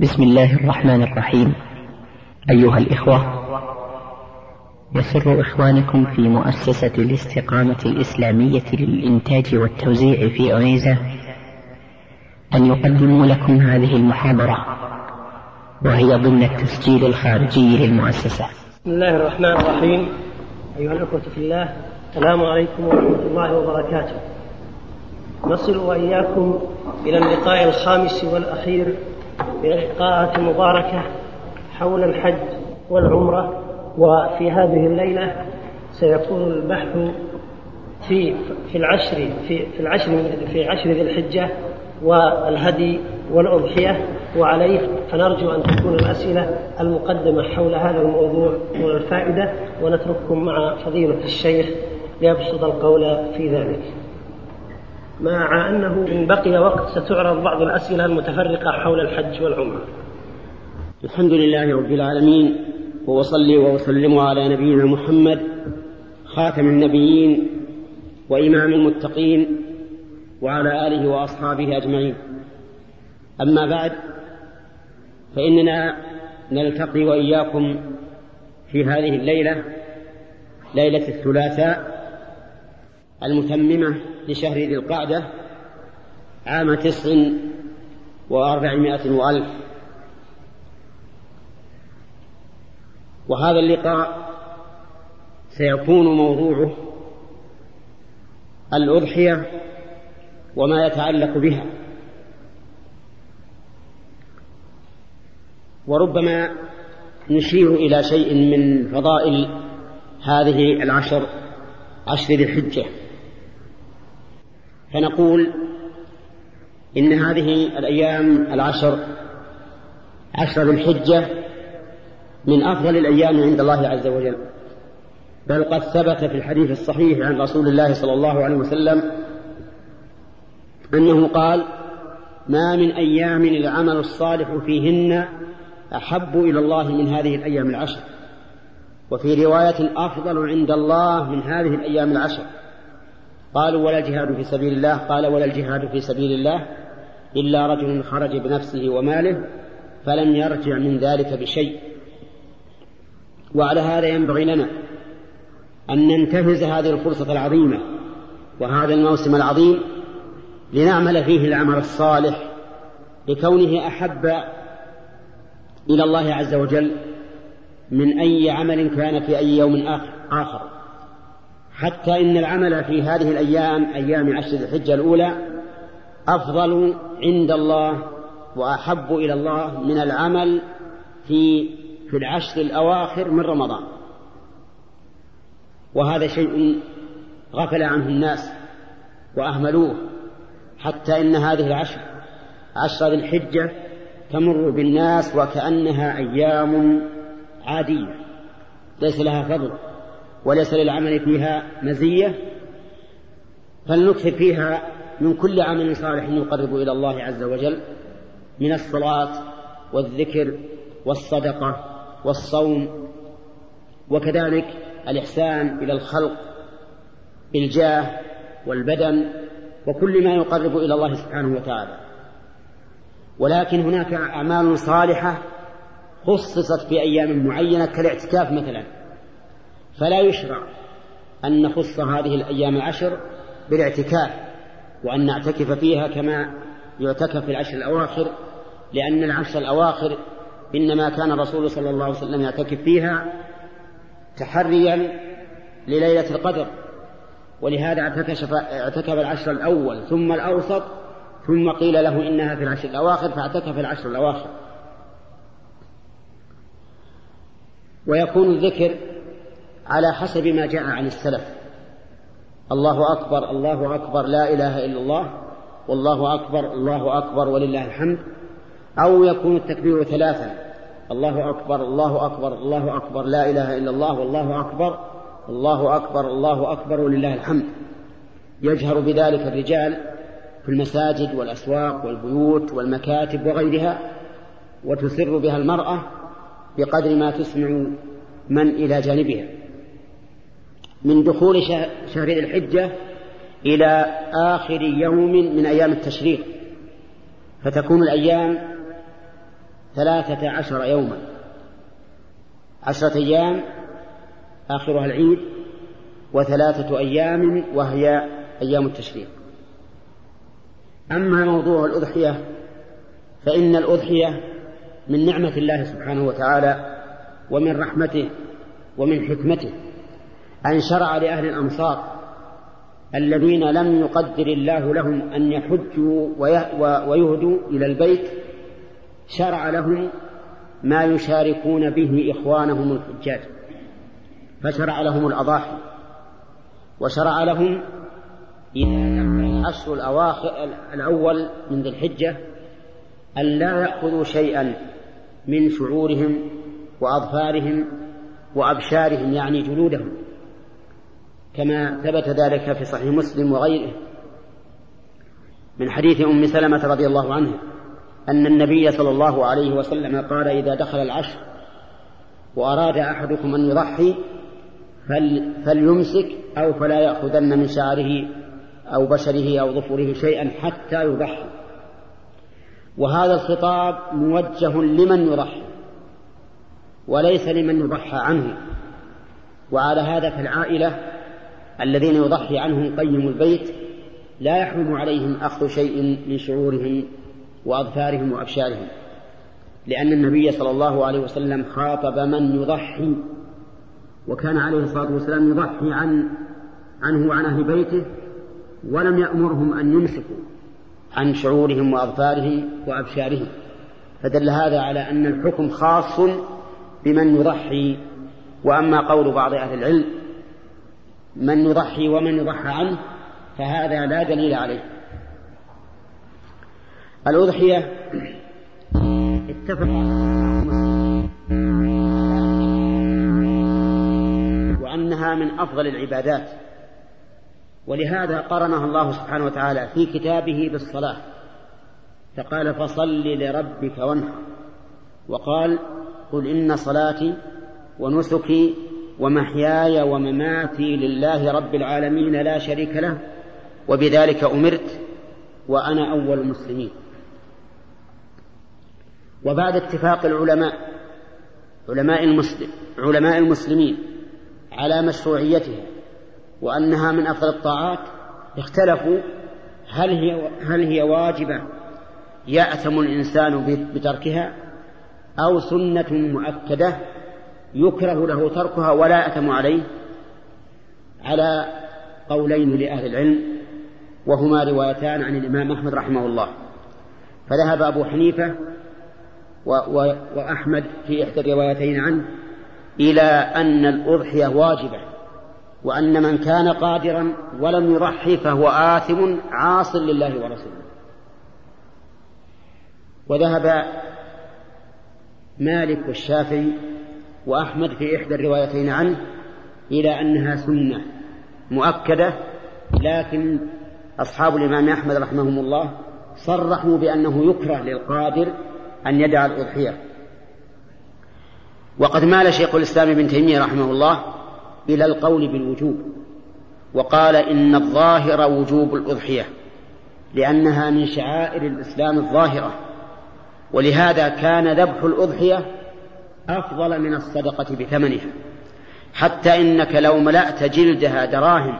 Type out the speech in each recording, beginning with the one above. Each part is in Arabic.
بسم الله الرحمن الرحيم. أيها الإخوة يسر إخوانكم في مؤسسة الاستقامة الإسلامية للإنتاج والتوزيع في عنيزة أن يقدموا لكم هذه المحاضرة وهي ضمن التسجيل الخارجي للمؤسسة. بسم الله الرحمن الرحيم. أيها الأخوة في الله السلام عليكم ورحمة الله وبركاته. نصل وإياكم إلى اللقاء الخامس والأخير اللقاءات المباركة حول الحج والعمرة وفي هذه الليلة سيكون البحث في في العشر في في العشر في عشر ذي الحجة والهدي والأضحية وعليه فنرجو أن تكون الأسئلة المقدمة حول هذا الموضوع من الفائدة ونترككم مع فضيلة الشيخ ليبسط القول في ذلك. مع أنه إن بقي وقت ستعرض بعض الأسئلة المتفرقة حول الحج والعمرة. الحمد لله رب العالمين وأصلي وأسلم على نبينا محمد خاتم النبيين وإمام المتقين وعلى آله وأصحابه أجمعين. أما بعد فإننا نلتقي وإياكم في هذه الليلة ليلة الثلاثاء المتممة لشهر ذي القعدة عام تسع وأربعمائة وألف. وهذا اللقاء سيكون موضوعه الأضحية وما يتعلق بها. وربما نشير إلى شيء من فضائل هذه العشر عشر ذي الحجة. فنقول إن هذه الأيام العشر عشر ذي الحجة من أفضل الأيام عند الله عز وجل. بل قد ثبت في الحديث الصحيح عن رسول الله صلى الله عليه وسلم أنه قال ما من أيام العمل الصالح فيهن أحب إلى الله من هذه الأيام العشر. وفي رواية أفضل عند الله من هذه الأيام العشر. قالوا ولا الجهاد في سبيل الله قال ولا الجهاد في سبيل الله إلا رجل خرج بنفسه وماله فلم يرجع من ذلك بشيء. وعلى هذا ينبغي لنا أن ننتهز هذه الفرصة العظيمة وهذا الموسم العظيم لنعمل فيه العمل الصالح لكونه أحب إلى الله عز وجل من أي عمل كان في أي يوم آخر. حتى إن العمل في هذه الأيام أيام عشر الحجة الأولى أفضل عند الله وأحب إلى الله من العمل في في العشر الأواخر من رمضان. وهذا شيء غفل عنه الناس وأهملوه حتى إن هذه العشر عشر ذي الحجة تمر بالناس وكأنها أيام عادية ليس لها فضل. وليس للعمل فيها مزية فلنكثر فيها من كل عمل صالح يقرب إلى الله عز وجل من الصلاة والذكر والصدقة والصوم وكذلك الإحسان إلى الخلق بالجاه والبدن وكل ما يقرب إلى الله سبحانه وتعالى. ولكن هناك أعمال صالحة خصصت في أيام معينة كالاعتكاف مثلا. فلا يشرع أن نخص هذه الأيام العشر بالاعتكاف وأن نعتكف فيها كما يعتكف في العشر الأواخر لأن العشر الأواخر إنما كان الرسول صلى الله عليه وسلم يعتكف فيها تحريا لليلة القدر. ولهذا اعتكف اعتكف العشر الأول ثم الأوسط ثم قيل له إنها في العشر الأواخر فاعتكف العشر الأواخر. ويكون الذكر على حسب ما جاء عن السلف. الله أكبر الله أكبر لا إله إلا الله والله أكبر الله أكبر ولله الحمد. أو يكون التكبير ثلاثا الله أكبر الله أكبر الله أكبر لا إله إلا الله والله أكبر الله أكبر الله أكبر ولله الحمد. يجهر بذلك الرجال في المساجد والأسواق والبيوت والمكاتب وغيرها وتسر بها المرأة بقدر ما تسمع من إلى جانبها. من دخول شهر ذي الحجة إلى آخر يوم من أيام التشريق فتكون الأيام ثلاثة عشر يوما. عشرة أيام آخرها العيد وثلاثة أيام وهي أيام التشريق. أما موضوع الأضحية فإن الأضحية من نعمة الله سبحانه وتعالى ومن رحمته ومن حكمته. أن شرع لأهل الأمصار الذين لم يقدر الله لهم أن يحجوا ويهدوا إلى البيت شرع لهم ما يشاركون به إخوانهم الحجاج فشرع لهم الأضاحي وشرع لهم العشر الأواخر الأول من ذي الحجة أن لا يأخذوا شيئا من شعورهم وأظفارهم وأبشارهم يعني جلودهم. كما ثبت ذلك في صحيح مسلم وغيره من حديث أم سلمة رضي الله عنها أن النبي صلى الله عليه وسلم قال إذا دخل العشر وأراد أحدكم أن يضحي فل فليمسك أو فلا يأخذن من شعره أو بشره أو ظفره شيئا حتى يضحي. وهذا الخطاب موجه لمن يضحي وليس لمن يضحى عنه. وعلى هذا فالعائلة الذين يضحي عنهم قيم البيت لا يحرم عليهم أخذ شيء من شعورهم وأظفارهم وأبشارهم لأن النبي صلى الله عليه وسلم خاطب من يضحي وكان عليه الصلاة والسلام يضحي عن عنه وعن أهل بيته ولم يأمرهم أن يمسكوا عن شعورهم وأظفارهم وأبشارهم. فدل هذا على أن الحكم خاص بمن يضحي. وأما قول بعض أهل العلم من يضحي ومن يضحى عنه فهذا لا دليل عليه. الأضحية اتفق وأنها من أفضل العبادات. ولهذا قرنها الله سبحانه وتعالى في كتابه بالصلاة. فقال فصل لربك وانحر. وقال قل إن صلاتي ونسكي ومحياي ومماتي لله رب العالمين لا شريك له وبذلك أمرت وأنا أول المسلمين. وبعد اتفاق العلماء علماء المسلم علماء المسلمين على مشروعيتها وأنها من أفضل الطاعات اختلفوا هل هي هل هي واجبة يأثم الإنسان بتركها أو سنة مؤكدة يكره له تركها ولا يأثم عليه على قولين لأهل العلم وهما روايتان عن الإمام أحمد رحمه الله. فذهب أبو حنيفة وأحمد في إحدى الروايتين عنه إلى أن الأضحية واجبة وأن من كان قادرا ولم يضحي فهو آثم عاص لله ورسوله. وذهب مالك والشافعي وأحمد في إحدى الروايتين عنه إلى أنها سنة مؤكدة لكن أصحاب الإمام أحمد رحمهم الله صرحوا بأنه يكره للقادر أن يدع الأضحية. وقد مال شيخ الإسلام ابن تيمية رحمه الله إلى القول بالوجوب وقال إن الظاهر وجوب الأضحية لأنها من شعائر الإسلام الظاهرة ولهذا كان ذبح الأضحية أفضل من الصدقة بثمنها. حتى إنك لو ملأت جلدها دراهم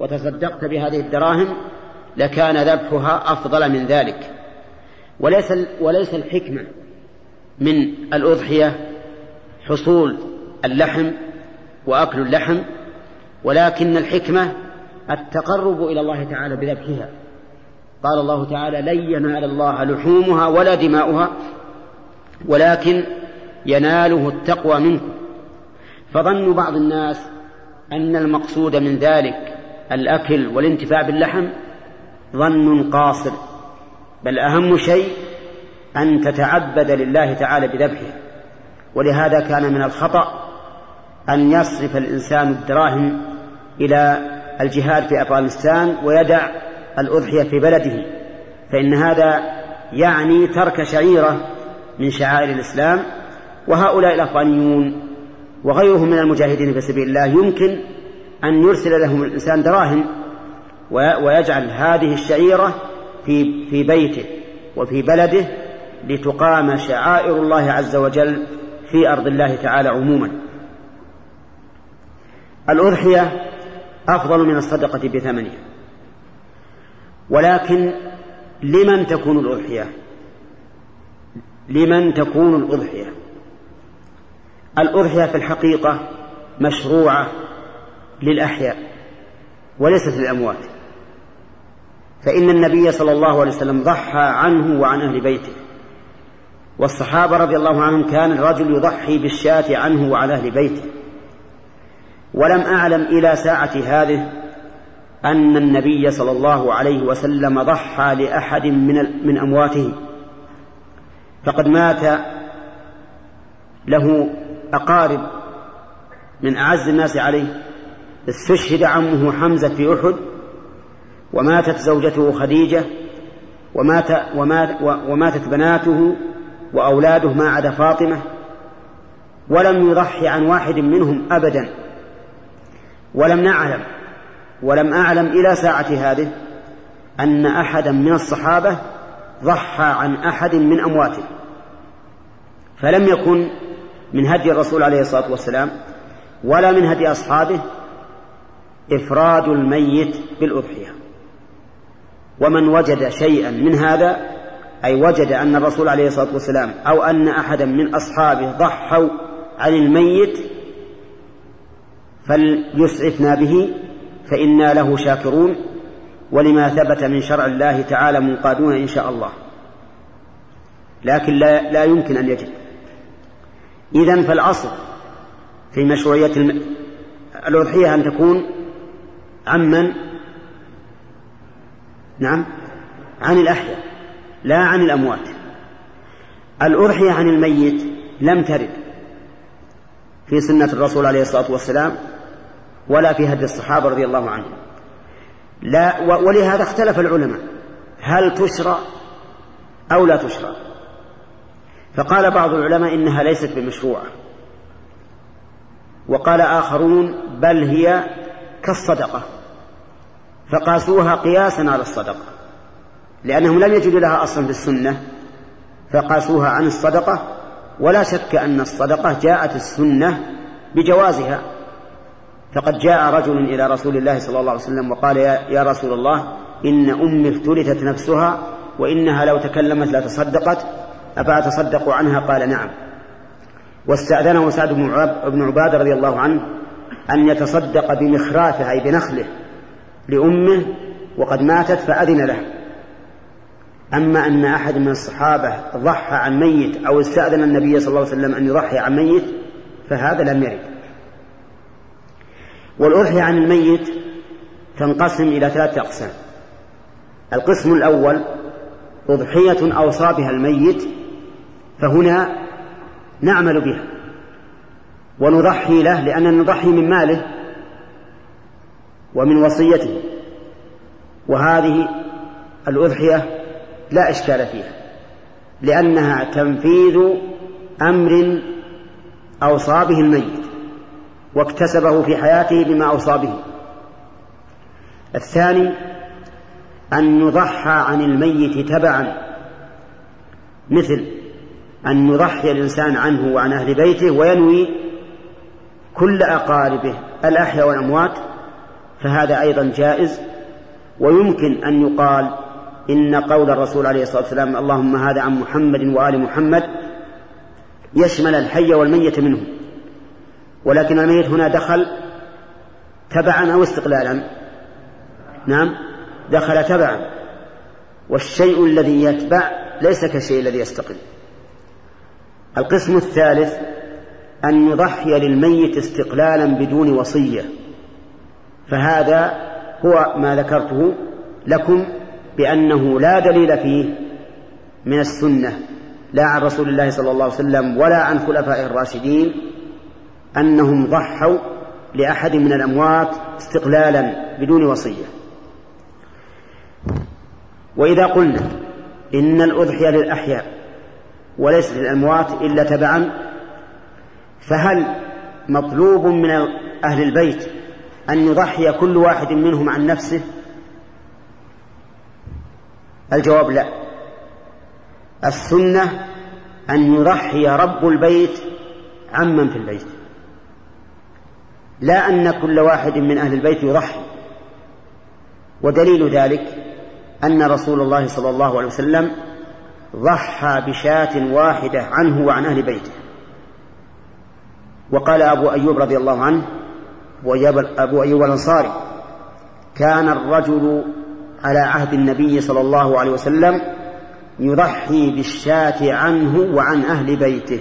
وتصدقت بهذه الدراهم لكان ذبحها أفضل من ذلك. وليس وليس الحكمة من الأضحية حصول اللحم وأكل اللحم ولكن الحكمة التقرب إلى الله تعالى بذبحها. قال الله تعالى لن ينال الله لحومها ولا دماؤها ولكن يناله التقوى منكم. فظن بعض الناس أن المقصود من ذلك الأكل والانتفاع باللحم ظن قاصر بل أهم شيء أن تتعبد لله تعالى بذبحه. ولهذا كان من الخطأ أن يصرف الإنسان الدراهم إلى الجهاد في أفغانستان ويدع الأضحية في بلده. فإن هذا يعني ترك شعيرة من شعائر الإسلام وهؤلاء الأفغانيون وغيرهم من المجاهدين في سبيل الله يمكن أن يرسل لهم الإنسان دراهم ويجعل هذه الشعيرة في في بيته وفي بلده لتقام شعائر الله عز وجل في أرض الله تعالى عموما. الأضحية أفضل من الصدقة بثمنها. ولكن لمن تكون الأضحية؟ لمن تكون الأضحية؟ الأضحية في الحقيقة مشروعة للأحياء وليست للأموات. فإن النبي صلى الله عليه وسلم ضحى عنه وعن أهل بيته والصحابة رضي الله عنهم كان الرجل يضحي بالشاة عنه وعن أهل بيته. ولم أعلم إلى ساعة هذه أن النبي صلى الله عليه وسلم ضحى لأحد من من أمواته. فقد مات له أقارب من أعز الناس عليه. استشهد عمه حمزة في أحد وماتت زوجته خديجة ومات ومات وماتت بناته وأولاده ما عدا فاطمة. ولم يضحي عن واحد منهم أبدا. ولم نعلم ولم أعلم إلى ساعة هذه أن أحدا من الصحابة ضحى عن أحد من أمواته. فلم يكن من هدي الرسول عليه الصلاة والسلام ولا من هدي أصحابه إفراد الميت بالأضحية. ومن وجد شيئا من هذا أي وجد أن الرسول عليه الصلاة والسلام أو أن أحدا من أصحابه ضحوا عن الميت فليسعفنا به فإنا له شاكرون. ولما ثبت من شرع الله تعالى منقادون إن شاء الله. لكن لا, لا يمكن أن يجب إذا فالأصل في مشروعية الأضحية أن تكون عمن نعم عن الأحياء لا عن الأموات. الأضحية عن الميت لم ترد في سنة الرسول عليه الصلاة والسلام ولا في هدي الصحابة رضي الله عنهم. لا ولهذا اختلف العلماء. هل تشرع أو لا تشرع؟ فقال بعض العلماء إنها ليست بمشروعة. وقال آخرون بل هي كالصدقة. فقاسوها قياسا على الصدقة. لأنهم لم يجدوا لها أصلا في السنة. فقاسوها عن الصدقة. ولا شك أن الصدقة جاءت السنة بجوازها. فقد جاء رجل إلى رسول الله صلى الله عليه وسلم وقال يا رسول الله إن أمي افتلتت نفسها وإنها لو تكلمت لتصدقت. أفأتصدق عنها؟ قال نعم. واستأذنه سعد بن عبادة رضي الله عنه أن يتصدق بمخرافه أي بنخله لأمه وقد ماتت فأذن له. أما أن أحد من الصحابة ضحى عن ميت أو استأذن النبي صلى الله عليه وسلم أن يضحي عن ميت فهذا لم يرد. والأضحية عن الميت تنقسم إلى ثلاثة أقسام. القسم الأول أضحية أوصى بها الميت فهنا نعمل بها. ونضحي له لأننا نضحي من ماله ومن وصيته. وهذه الأضحية لا إشكال فيها لأنها تنفيذ أمر أوصى به الميت واكتسبه في حياته بما أوصى به الثاني أن يضحى عن الميت تبعا مثل أن يضحي الإنسان عنه وعن أهل بيته وينوي كل أقاربه الأحياء والأموات فهذا أيضا جائز. ويمكن أن يقال إن قول الرسول عليه الصلاة والسلام اللهم هذا عن محمد وآل محمد يشمل الحي والميت منه. ولكن الميت هنا دخل تبعا أو استقلالا؟ نعم دخل تبعا. والشيء الذي يتبع ليس كالشيء الذي يستقل. القسم الثالث أن يضحي للميت استقلالا بدون وصية. فهذا هو ما ذكرته لكم بأنه لا دليل فيه من السنة لا عن رسول الله صلى الله عليه وسلم ولا عن خلفائه الراشدين أنهم ضحوا لأحد من الأموات استقلالا بدون وصية. وإذا قلنا إن الأضحية للأحياء وليست للأموات إلا تبعا فهل مطلوب من أهل البيت أن يضحي كل واحد منهم عن نفسه؟ الجواب لا. السنة أن يضحي رب البيت عمن في البيت. لا أن كل واحد من أهل البيت يضحي. ودليل ذلك أن رسول الله صلى الله عليه وسلم ضحى بشاة واحدة عنه وعن أهل بيته. وقال أبو أيوب رضي الله عنه أبو أيوب الأنصاري كان الرجل على عهد النبي صلى الله عليه وسلم يضحي بالشاة عنه وعن أهل بيته.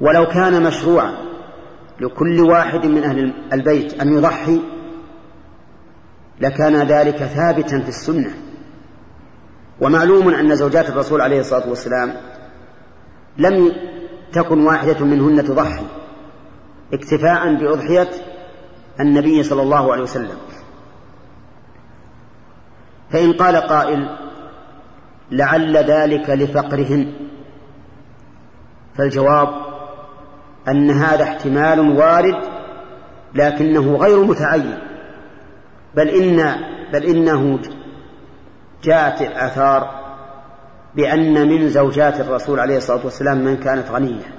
ولو كان مشروعا لكل واحد من أهل البيت أن يضحي لكان ذلك ثابتا في السنة. ومعلوم أن زوجات الرسول عليه الصلاة والسلام لم تكن واحدة منهن تضحي اكتفاء بأضحية النبي صلى الله عليه وسلم. فإن قال قائل لعل ذلك لفقرهن. فالجواب أن هذا احتمال وارد لكنه غير متعين بل إن بل إنه جاءت الآثار بأن من زوجات الرسول عليه الصلاة والسلام من كانت غنية.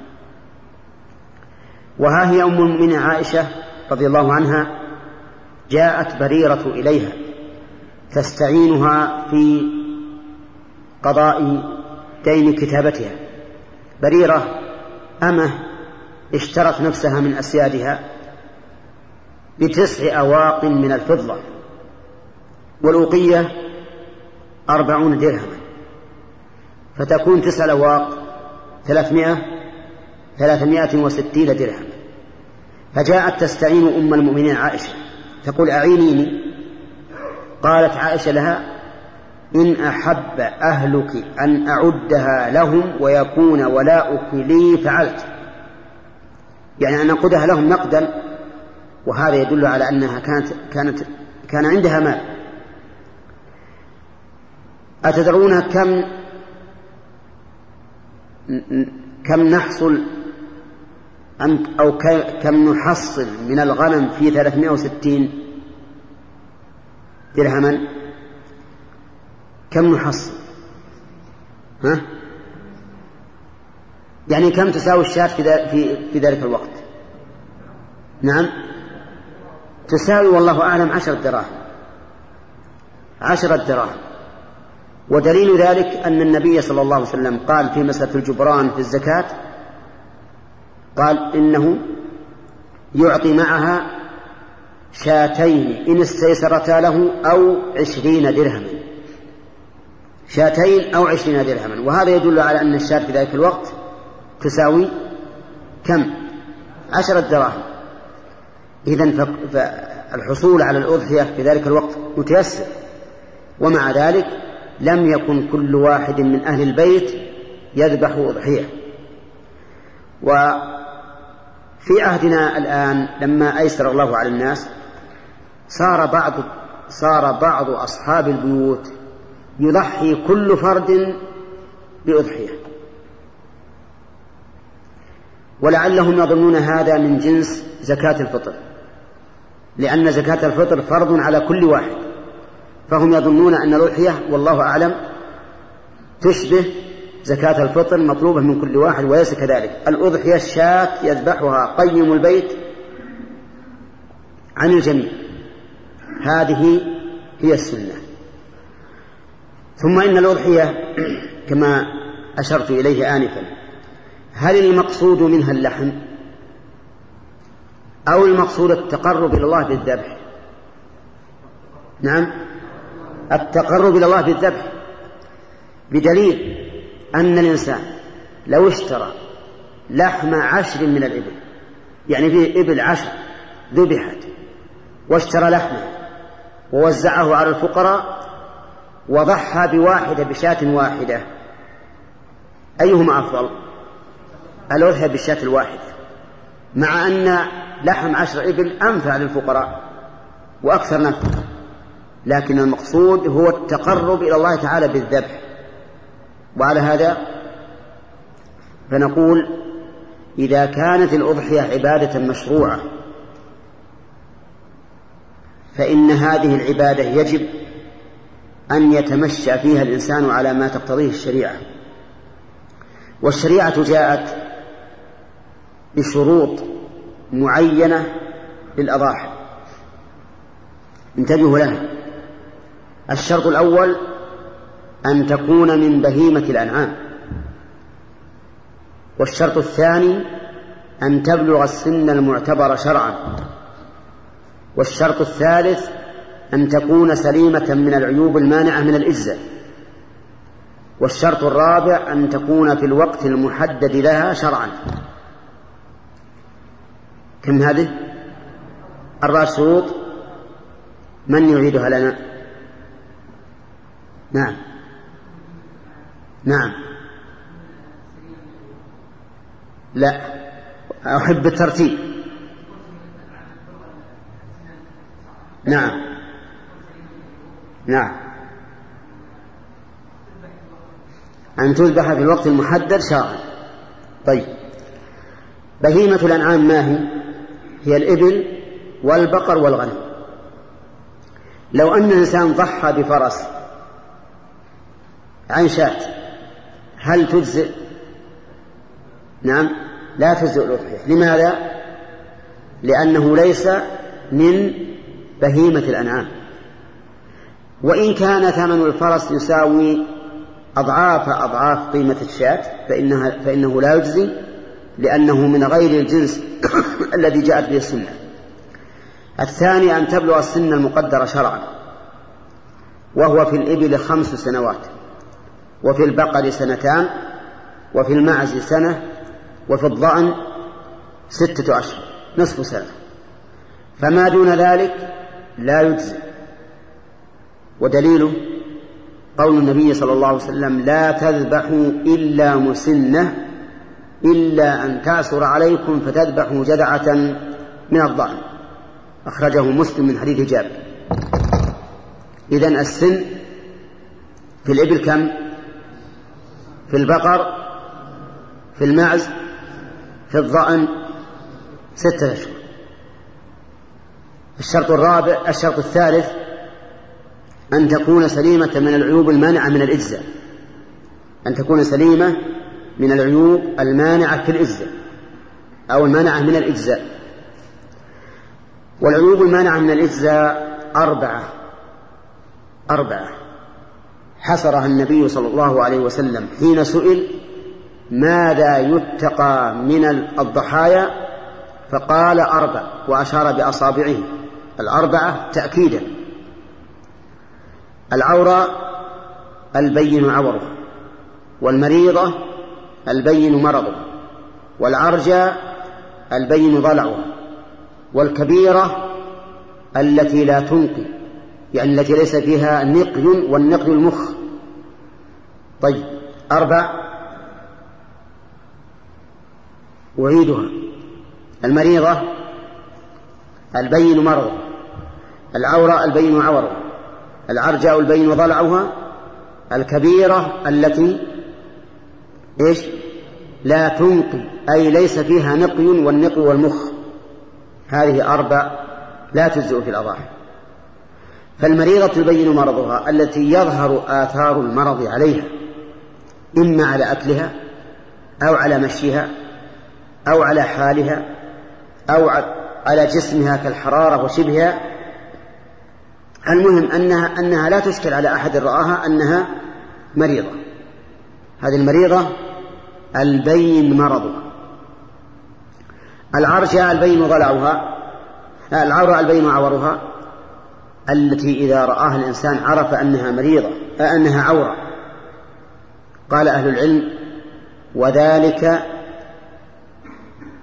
وها هي أم المؤمنين عائشة رضي الله عنها جاءت بريرة إليها تستعينها في قضاء دين كتابتها. بريرة أمة اشترت نفسها من أسيادها بتسع أواق من الفضة. والأوقية أربعون درهما. فتكون تسع أواق ثلاثمائة ثلاثمائة وستين درهم فجاءت تستعين أم المؤمنين عائشة. تقول أعينيني. قالت عائشة لها إن أحب أهلك أن أعدها لهم ويكون ولاؤك لي فعلت. يعني أن أنقدها لهم نقدا. وهذا يدل على أنها كانت كانت كان عندها مال. أتدرون كم كم نحصل أو كم نحصل من الغنم في 360 درهما؟ كم نحصل؟ ها؟ يعني كم تساوي الشاة في, في ذلك الوقت؟ نعم. تساوي والله أعلم عشرة دراهم. عشرة دراهم ودليل ذلك أن النبي صلى الله عليه وسلم قال في مسألة الجبران في الزكاة قال إنه يعطي معها شاتين إن استيسرتا له أو عشرين درهما. شاتين أو عشرين درهما. وهذا يدل على أن الشاة في ذلك الوقت تساوي كم؟ عشرة دراهم. إذا فالحصول على الأضحية في ذلك الوقت متيسر. ومع ذلك لم يكن كل واحد من أهل البيت يذبح أضحية وفي عهدنا الآن لما أيسر الله على الناس صار بعض صار بعض أصحاب البيوت يضحي كل فرد بأضحية. ولعلهم يظنون هذا من جنس زكاة الفطر لأن زكاة الفطر فرض على كل واحد. فهم يظنون أن الأضحية والله أعلم تشبه زكاة الفطر مطلوبة من كل واحد وليس كذلك. الأضحية الشاة يذبحها قيم البيت عن الجميع. هذه هي السنة. ثم إن الأضحية كما أشرت إليه آنفا هل المقصود منها اللحم أو المقصود التقرب إلى الله بالذبح؟ نعم. التقرب إلى الله بالذبح بدليل أن الإنسان لو اشترى لحم عشر من الإبل يعني فيه إبل عشر ذبحت واشترى لحمه ووزعه على الفقراء وضحى بواحدة بشاة واحدة أيهما أفضل؟ الأضحية بالشاة الواحدة؟ مع أن لحم عشر إبل أنفع للفقراء وأكثر نفعا لكن المقصود هو التقرب إلى الله تعالى بالذبح وعلى هذا فنقول إذا كانت الأضحية عبادة مشروعة فإن هذه العبادة يجب أن يتمشى فيها الإنسان على ما تقتضيه الشريعة. والشريعة جاءت بشروط معينة للأضاحي. انتبهوا لها. الشرط الأول أن تكون من بهيمة الأنعام. والشرط الثاني أن تبلغ السن المعتبر شرعا. والشرط الثالث أن تكون سليمة من العيوب المانعة من الإجزاء. والشرط الرابع أن تكون في الوقت المحدد لها شرعا. كم هذه؟ أربع شروط من يعيدها لنا؟ نعم. نعم. لا. أحب الترتيب نعم. نعم. أن تذبح في الوقت المحدد شرعا طيب. بهيمة الأنعام ما هي؟ هي الإبل والبقر والغنم. لو أن الإنسان ضحى بفرس عن شاة. هل تجزئ؟ نعم لا تجزئ الأضحية. لماذا؟ لأنه ليس من بهيمة الأنعام. وإن كان ثمن الفرس يساوي أضعاف أضعاف قيمة الشاة فإنها فإنه لا يجزي لأنه من غير الجنس الذي جاءت به السنة. الثاني أن تبلغ السن المقدر شرعا وهو في الإبل خمس سنوات. وفي البقر سنتان وفي المعز سنة وفي الضأن ستة أشهر نصف سنة. فما دون ذلك لا يجزي. ودليله قول النبي صلى الله عليه وسلم لا تذبحوا إلا مسنة إلا أن تعسر عليكم فتذبحوا جذعة من الضأن. أخرجه مسلم من حديث جابر. إذن السن في الإبل كم؟ في البقر في المعز في الضأن ستة أشهر. الشرط الرابع الشرط الثالث أن تكون سليمة من العيوب المانعة من الإجزاء. أن تكون سليمة من العيوب المانعة في الإجزاء أو المانعة من الإجزاء. والعيوب المانعة من الإجزاء أربعة أربعة. حصرها النبي صلى الله عليه وسلم حين سئل ماذا يتقى من الضحايا؟ فقال أربع وأشار بأصابعه. الأربعة تأكيدا. العورة البين عوره والمريضة البين مرضه والعرجى البين ضلعها والكبيرة التي لا تنقي. يعني التي ليس فيها نقي والنقي المخ. طيب أربع. أعيدها. المريضة البين مرضه العورة البين عوره العرجاء البين ضلعها. الكبيرة التي إيش؟ لا تنقي أي ليس فيها نقي والنقي والمخ. هذه أربع لا تجزئ في الأضاحي. فالمريضة تبين مرضها التي يظهر آثار المرض عليها إما على أكلها أو على مشيها أو على حالها أو على جسمها كالحرارة وشبهها. المهم أنها أنها لا تشكل على أحد رآها أنها مريضة. هذه المريضة البين مرضها. العرجة البين ضلعها العورة البين عورها. التي إذا رآها الإنسان عرف أنها مريضة أنها عورة. قال أهل العلم وذلك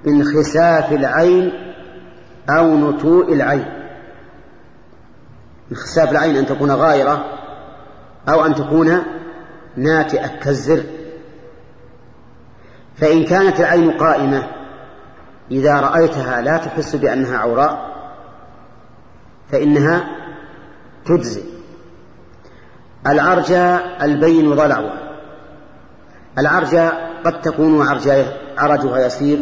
انخساف العين أو نتوء العين. انخساف العين أن تكون غائرة أو أن تكون ناتئة كالزر. فإن كانت العين قائمة إذا رأيتها لا تحس بأنها عوراء فإنها تجزي. العرجى البين ضلعها العرجى قد تكون عرجها يسير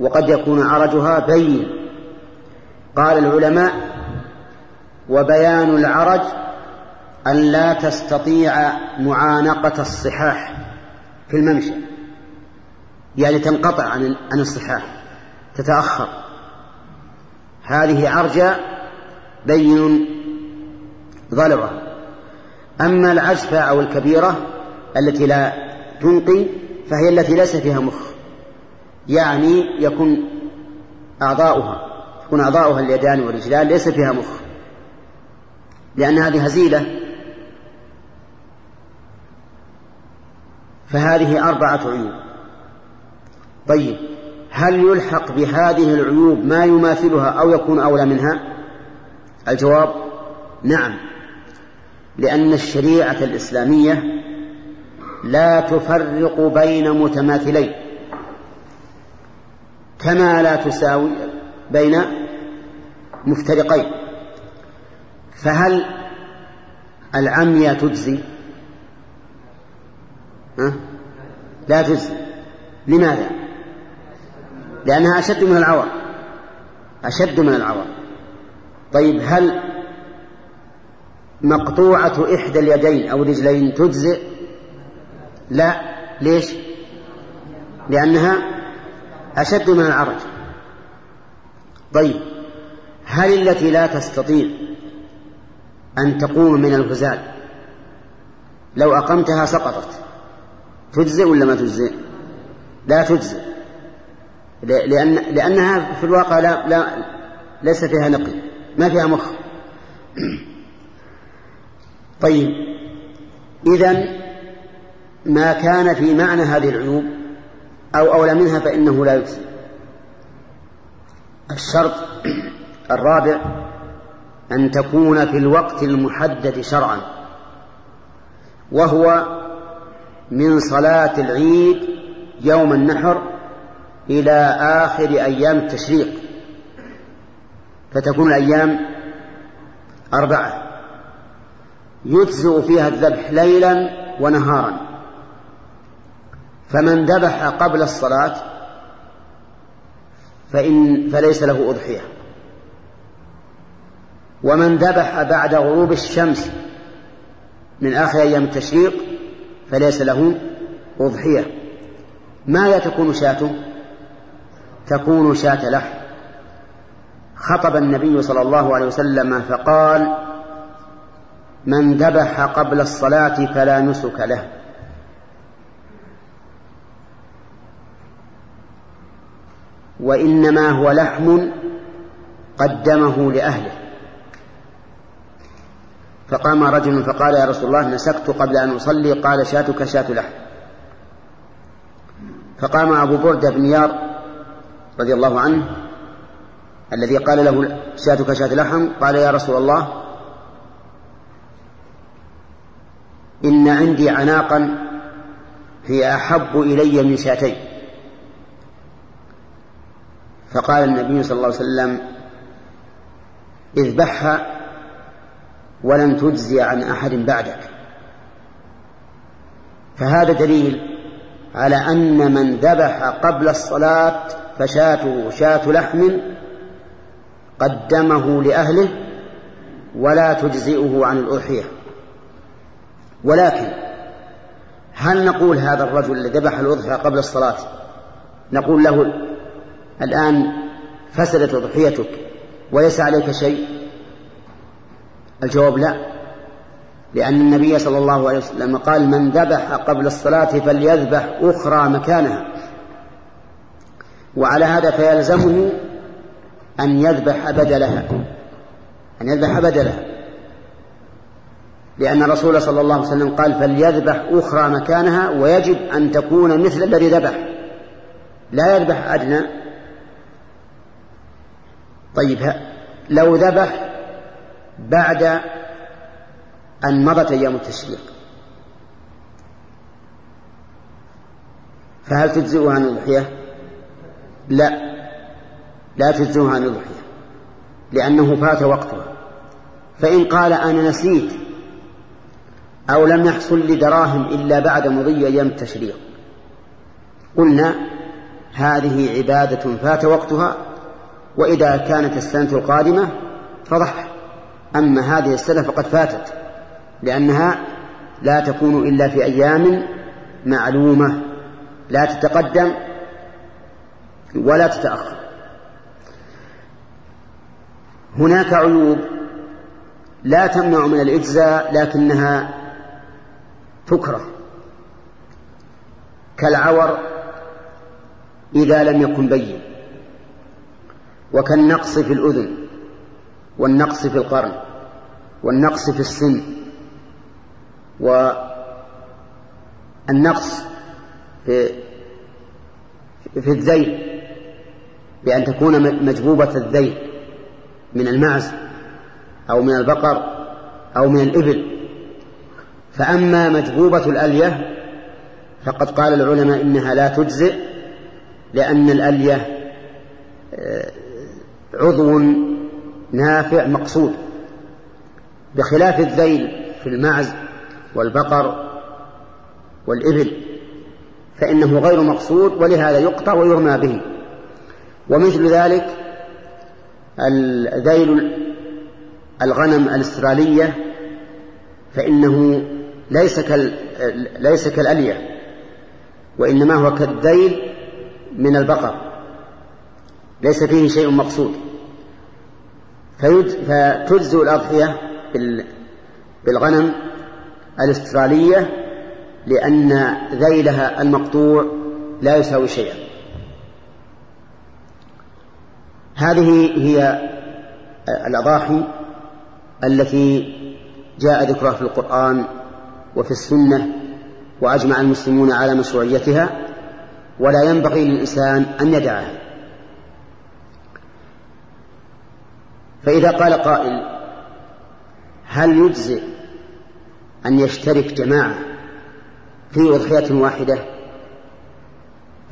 وقد يكون عرجها بين. قال العلماء وبيان العرج أن لا تستطيع معانقة الصحاح في الممشى. يعني تنقطع عن الصحاح تتأخر. هذه عرجة بين ضلعها أما العجفة أو الكبيرة التي لا تنقي فهي التي ليس فيها مخ. يعني يكون أعضاؤها تكون أعضاؤها اليدان والرجلان ليس فيها مخ. لأن هذه هزيلة. فهذه أربعة عيوب. طيب هل يلحق بهذه العيوب ما يماثلها أو يكون أولى منها؟ الجواب نعم لأن الشريعة الإسلامية لا تفرق بين متماثلين كما لا تساوي بين مفترقين. فهل العمية تجزي؟ ها؟ لا تجزي. لماذا؟ لأنها أشد من العور أشد من العور طيب هل مقطوعة إحدى اليدين أو الرجلين تجزئ؟ لا. ليش؟ لأنها أشد من العرج. طيب هل التي لا تستطيع أن تقوم من الهزال لو أقمتها سقطت تجزئ ولا ما تجزئ؟ لا تجزئ. لأن لأنها في الواقع لا, لا ليس فيها نقل ما فيها مخ. طيب إذا ما كان في معنى هذه العيوب أو أولى منها فإنه لا يجزي. الشرط الرابع أن تكون في الوقت المحدد شرعا وهو من صلاة العيد يوم النحر إلى آخر أيام التشريق. فتكون الأيام أربعة. يجزئ فيها الذبح ليلا ونهارا. فمن ذبح قبل الصلاة فإن فليس له أضحية. ومن ذبح بعد غروب الشمس من آخر أيام التشريق فليس له أضحية. ماذا تكون شاته تكون شاة لحم. خطب النبي صلى الله عليه وسلم فقال من ذبح قبل الصلاة فلا نسك له. وإنما هو لحم قدمه لأهله. فقام رجل فقال يا رسول الله نسكت قبل أن أصلي. قال شاتك شاة لحم. فقام أبو بردة بن يار رضي الله عنه الذي قال له شاتك شاة لحم قال يا رسول الله إن عندي عناقا هي أحب إلي من شاتين فقال النبي صلى الله عليه وسلم اذبحها ولن تجزي عن أحد بعدك. فهذا دليل على أن من ذبح قبل الصلاة فشاته شاة لحم قدمه لأهله ولا تجزئه عن الأضحية. ولكن هل نقول هذا الرجل الذي ذبح الأضحية قبل الصلاة؟ نقول له الآن فسدت أضحيتك وليس عليك شيء؟ الجواب لا. لأن النبي صلى الله عليه وسلم قال من ذبح قبل الصلاة فليذبح أخرى مكانها. وعلى هذا فيلزمه أن يذبح بدلها. أن يذبح بدلها. لأن الرسول صلى الله عليه وسلم قال فليذبح أخرى مكانها ويجب أن تكون مثل الذي ذبح. لا يذبح أدنى. طيب لو ذبح بعد أن مضت أيام التشريق. فهل تجزئها عن الأضحية؟ لا. لا تجزئها عن الأضحية لأنه فات وقتها. فإن قال أنا نسيت أو لم يحصل لي دراهم إلا بعد مضي أيام التشريق قلنا هذه عبادة فات وقتها وإذا كانت السنة القادمة فضح. أما هذه السنة فقد فاتت لأنها لا تكون إلا في أيام معلومة لا تتقدم ولا تتأخر. هناك عيوب لا تمنع من الإجزاء لكنها تكره كالعور إذا لم يكن بين وكالنقص في الأذن والنقص في القرن والنقص في السن والنقص في في الذيل بأن تكون مجبوبة الذيل. من المعز أو من البقر أو من الإبل. فأما مجبوبة الألية فقد قال العلماء إنها لا تجزئ لأن الألية آه، عضو نافع مقصود. بخلاف الذيل في المعز والبقر والإبل فإنه غير مقصود ولهذا يقطع ويرمى به. ومثل ذلك الذيل الغنم الأسترالية فإنه ليس كال ليس كالألية وإنما هو كالذيل من البقر ليس فيه شيء مقصود. فتجزئ الأضحية بالغنم الأسترالية لأن ذيلها المقطوع لا يساوي شيئا. هذه هي الأضاحي التي جاء ذكرها في القرآن وفي السنة وأجمع المسلمون على مشروعيتها ولا ينبغي للإنسان أن يدعها. فإذا قال قائل هل يجزئ أن يشترك جماعة في أضحية واحدة؟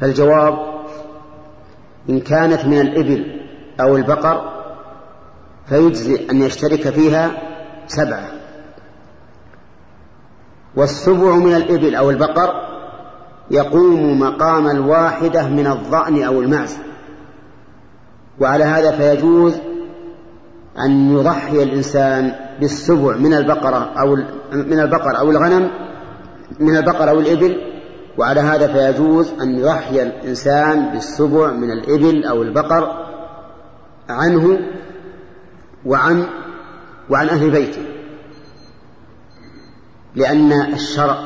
فالجواب إن كانت من الإبل أو البقر فيجزئ أن يشترك فيها سبعة. والسبع من الإبل أو البقر يقوم مقام الواحدة من الضأن أو المعز. وعلى هذا فيجوز أن يضحي الإنسان بالسبع من البقرة أو من البقر أو الغنم من البقر أو الإبل. وعلى هذا فيجوز أن يضحي الإنسان بالسبع من الإبل أو البقر عنه وعن وعن أهل بيته. لأن الشرع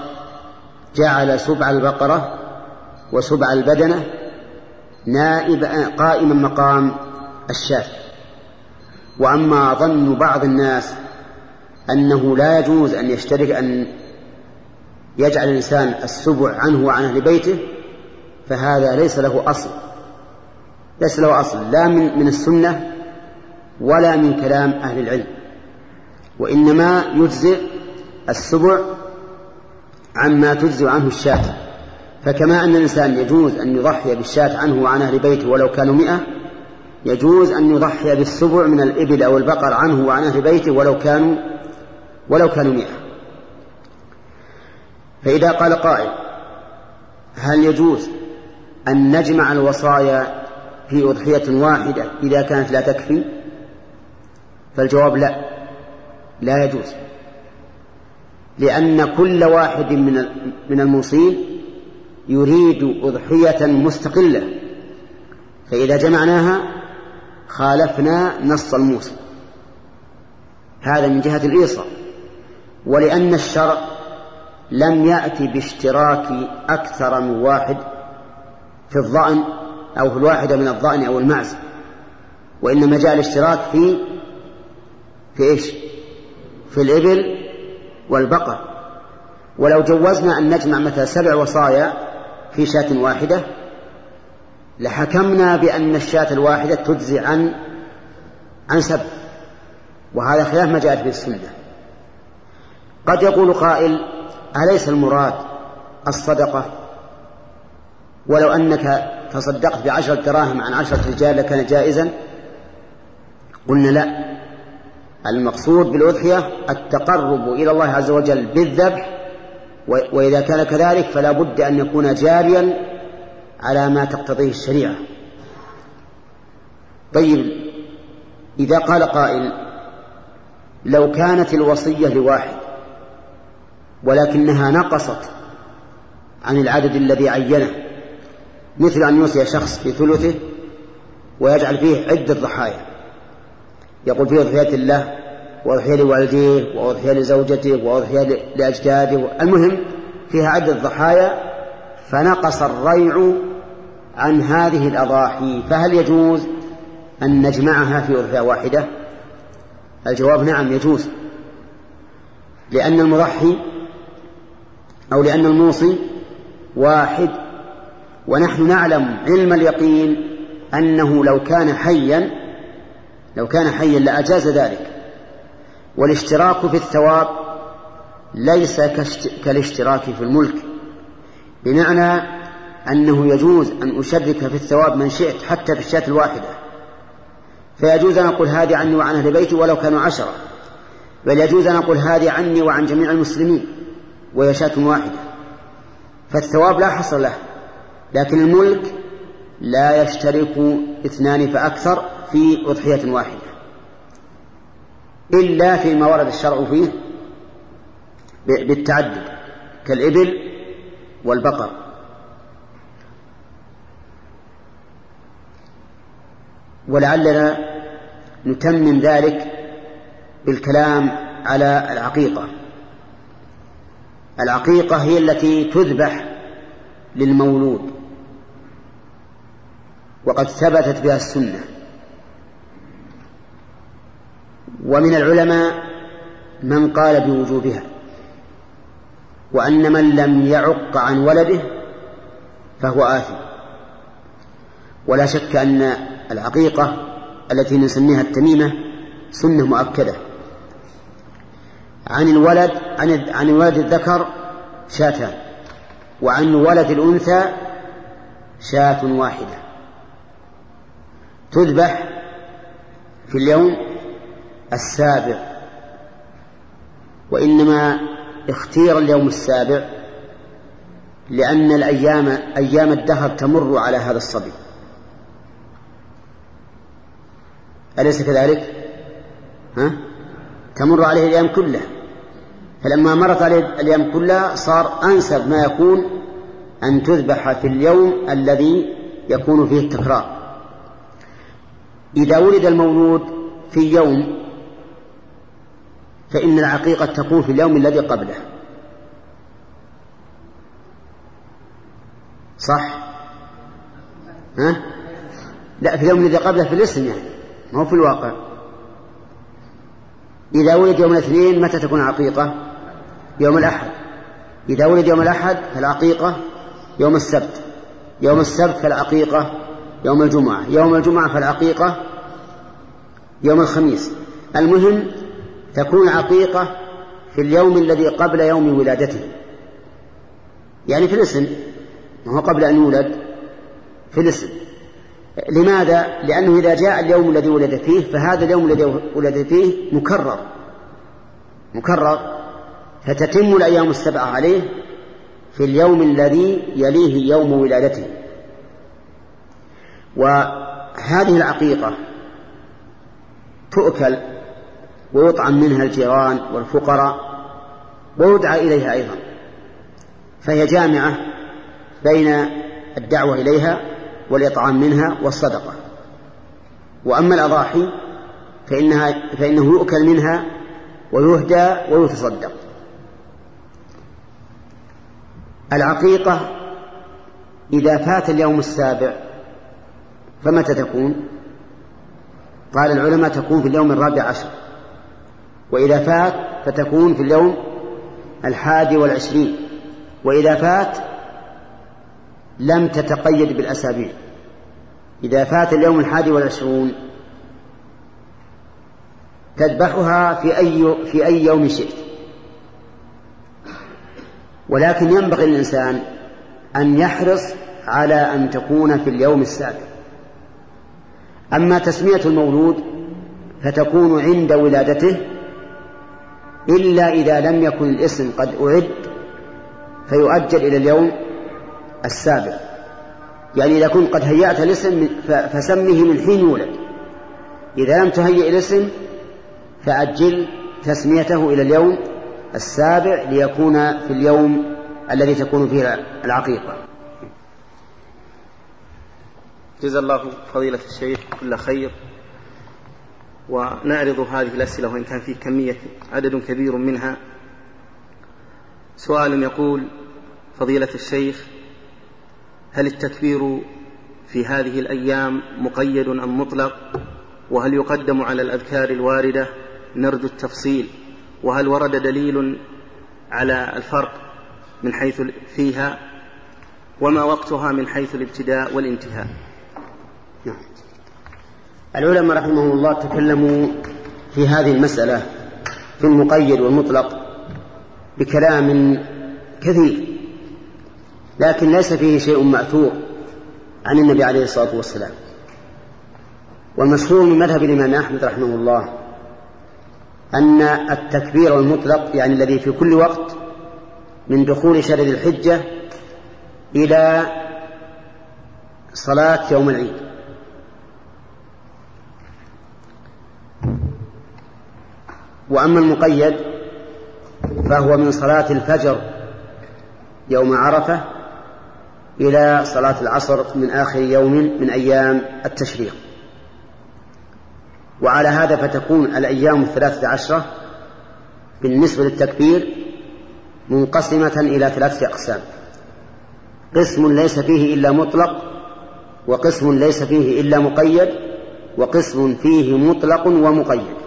جعل سبع البقرة وسبع البدنة نائب قائما مقام الشاة وأما ظن بعض الناس أنه لا يجوز أن يشترك أن يجعل الإنسان السبع عنه وعن أهل بيته فهذا ليس له أصل. ليس له أصل لا من, من السنة ولا من كلام أهل العلم. وإنما يجزئ السبع عما تجزئ عنه الشاة. فكما أن الإنسان يجوز أن يضحي بالشاة عنه وعن أهل بيته ولو كانوا مئة يجوز أن يضحي بالسبع من الإبل أو البقر عنه وعن أهل بيته ولو كانوا ولو كانوا مئة. فإذا قال قائل هل يجوز أن نجمع الوصايا في أضحية واحدة إذا كانت لا تكفي؟ فالجواب لا. لا يجوز. لأن كل واحد من من الموصين يريد أضحية مستقلة. فإذا جمعناها خالفنا نص الموصي. هذا من جهة الإيصال. ولأن الشرع لم يأتي باشتراك أكثر من واحد في الظأن أو في الواحدة من الظأن أو المعز. وإنما جاء الاشتراك في في إيش؟ في الإبل والبقر. ولو جوزنا أن نجمع مثلا سبع وصايا في شاة واحدة لحكمنا بأن الشاة الواحدة تجزي عن عن سبع. وهذا خلاف ما جاءت به السنة. قد يقول قائل أليس المراد الصدقة؟ ولو أنك تصدقت بعشرة دراهم عن عشرة رجال لكان جائزا؟ قلنا لا. المقصود بالأضحية التقرب إلى الله عز وجل بالذبح وإذا كان كذلك فلا بد أن يكون جاريا على ما تقتضيه الشريعة. طيب إذا قال قائل لو كانت الوصية لواحد ولكنها نقصت عن العدد الذي عينه مثل أن يوصي شخص في ثلثه ويجعل فيه عدة ضحايا. يقول فيه أضحية الله وأضحية لوالديه وأضحية لزوجته وأضحية لأجداده. المهم فيها عدة ضحايا فنقص الريع عن هذه الأضاحي. فهل يجوز أن نجمعها في أضحية واحدة؟ الجواب نعم يجوز. لأن المضحي أو لأن الموصي واحد ونحن نعلم علم اليقين أنه لو كان حيا لو كان حيا لأجاز ذلك. والاشتراك في الثواب ليس كالاشتراك في الملك. بمعنى أنه يجوز أن أشرك في الثواب من شئت حتى في الشاة الواحدة. فيجوز أن أقول هذه عني وعن أهل بيتي ولو كانوا عشرة. بل يجوز أن أقول هذه عني وعن جميع المسلمين وهي شاة واحدة. فالثواب لا حصر له. لكن الملك لا يشترك اثنان فأكثر في أضحية واحدة. إلا فيما ورد الشرع فيه بالتعدد كالإبل والبقر. ولعلنا نتمم ذلك بالكلام على العقيقة. العقيقة هي التي تذبح للمولود. وقد ثبتت بها السنة. ومن العلماء من قال بوجوبها وأن من لم يعق عن ولده فهو آثم. ولا شك أن العقيقة التي نسميها التميمة سنة مؤكدة. عن الولد عن عن الولد الذكر شاتان وعن ولد الأنثى شاة واحدة. تذبح في اليوم السابع وإنما اختير اليوم السابع لأن الأيام أيام الدهر تمر على هذا الصبي أليس كذلك؟ ها؟ تمر عليه الأيام كلها فلما مرت عليه الأيام كلها صار أنسب ما يكون أن تذبح في اليوم الذي يكون فيه التكرار إذا ولد المولود في يوم فإن العقيقة تكون في اليوم الذي قبله. صح؟ ها؟ لا في اليوم الذي قبله في الاسم يعني ما هو في الواقع. إذا ولد يوم الاثنين متى تكون عقيقة يوم الأحد. إذا ولد يوم الأحد فالعقيقة يوم السبت. يوم السبت فالعقيقة يوم الجمعة. يوم الجمعة فالعقيقة يوم الخميس. المهم تكون عقيقة في اليوم الذي قبل يوم ولادته. يعني في الاسم ما هو قبل أن يولد في الاسم. لماذا؟ لأنه إذا جاء اليوم الذي ولد فيه فهذا اليوم الذي ولد فيه مكرر. مكرر. فتتم الأيام السبعة عليه في اليوم الذي يليه يوم ولادته. وهذه العقيقة تؤكل ويطعم منها الجيران والفقراء ويدعى إليها أيضا. فهي جامعة بين الدعوة إليها والإطعام منها والصدقة. وأما الأضاحي فإنها فإنه يؤكل منها ويهدى ويتصدق. العقيقة إذا فات اليوم السابع فمتى تكون؟ قال العلماء تكون في اليوم الرابع عشر. وإذا فات فتكون في اليوم الحادي والعشرين. وإذا فات لم تتقيد بالأسابيع. إذا فات اليوم الحادي والعشرون تذبحها في أي في أي يوم شئت. ولكن ينبغي للإنسان أن يحرص على أن تكون في اليوم السابع. أما تسمية المولود فتكون عند ولادته إلا إذا لم يكن الاسم قد أعد فيؤجل إلى اليوم السابع. يعني إذا كنت قد هيأت الاسم فسمه من حين يولد. إذا لم تهيئ الاسم فأجل تسميته إلى اليوم السابع ليكون في اليوم الذي تكون فيه العقيقة. جزا الله فضيلة الشيخ كل خير. ونعرض هذه الأسئلة وإن كان فيه كمية عدد كبير منها. سؤال يقول فضيلة الشيخ هل التكبير في هذه الأيام مقيد أم مطلق؟ وهل يقدم على الأذكار الواردة؟ نرجو التفصيل. وهل ورد دليل على الفرق من حيث فيها؟ وما وقتها من حيث الابتداء والانتهاء؟ نعم. العلماء رحمهم الله تكلموا في هذه المسألة في المقيد والمطلق بكلام كثير لكن ليس فيه شيء مأثور عن النبي عليه الصلاة والسلام والمشهور من مذهب الإمام أحمد رحمه الله أن التكبير المطلق يعني الذي في كل وقت من دخول شهر الحجة إلى صلاة يوم العيد وأما المقيد فهو من صلاة الفجر يوم عرفة إلى صلاة العصر من آخر يوم من أيام التشريق. وعلى هذا فتكون الأيام الثلاثة عشرة بالنسبة للتكبير منقسمة إلى ثلاثة أقسام. قسم ليس فيه إلا مطلق وقسم ليس فيه إلا مقيد وقسم فيه مطلق ومقيد.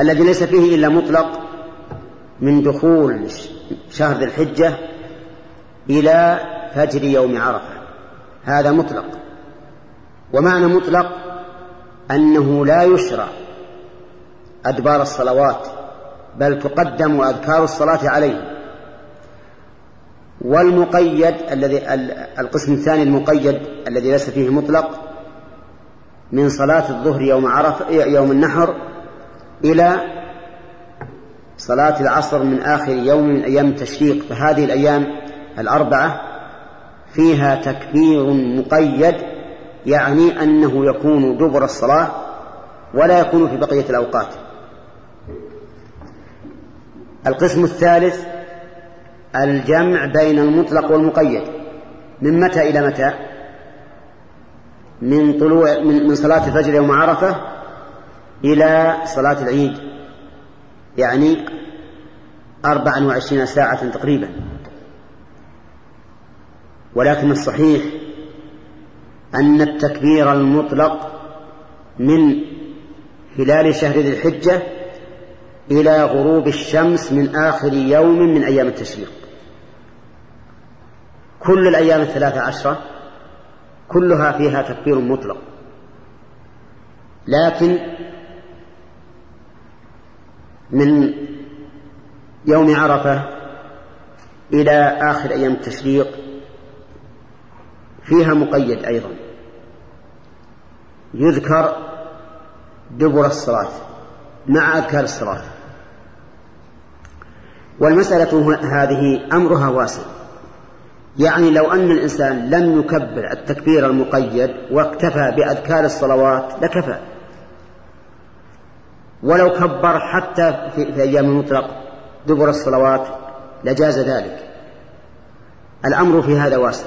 الذي ليس فيه إلا مطلق من دخول شهر ذي الحجة إلى فجر يوم عرفة. هذا مطلق. ومعنى مطلق أنه لا يشرع أدبار الصلوات بل تقدم أذكار الصلاة عليه. والمقيد الذي القسم الثاني المقيد الذي ليس فيه مطلق من صلاة الظهر يوم عرفة يوم النحر إلى صلاة العصر من آخر يوم من أيام التشريق فهذه الأيام الأربعة فيها تكبير مقيد يعني أنه يكون دبر الصلاة ولا يكون في بقية الأوقات. القسم الثالث الجمع بين المطلق والمقيد. من متى إلى متى؟ من طلوع من, صلاة الفجر يوم عرفة إلى صلاة العيد. يعني أربعا وعشرين ساعة تقريبا. ولكن الصحيح أن التكبير المطلق من هلال شهر ذي الحجة إلى غروب الشمس من آخر يوم من أيام التشريق. كل الأيام الثلاثة عشرة كلها فيها تكبير مطلق. لكن من يوم عرفة إلى آخر أيام التشريق فيها مقيد أيضا. يذكر دبر الصلاة مع أذكار الصلاة. والمسألة هذه أمرها واسع يعني لو أن الإنسان لم يكبر التكبير المقيد واكتفى بأذكار الصلوات لكفى. ولو كبر حتى في, في أيام المطلق دبر الصلوات لجاز ذلك. الأمر في هذا واسع.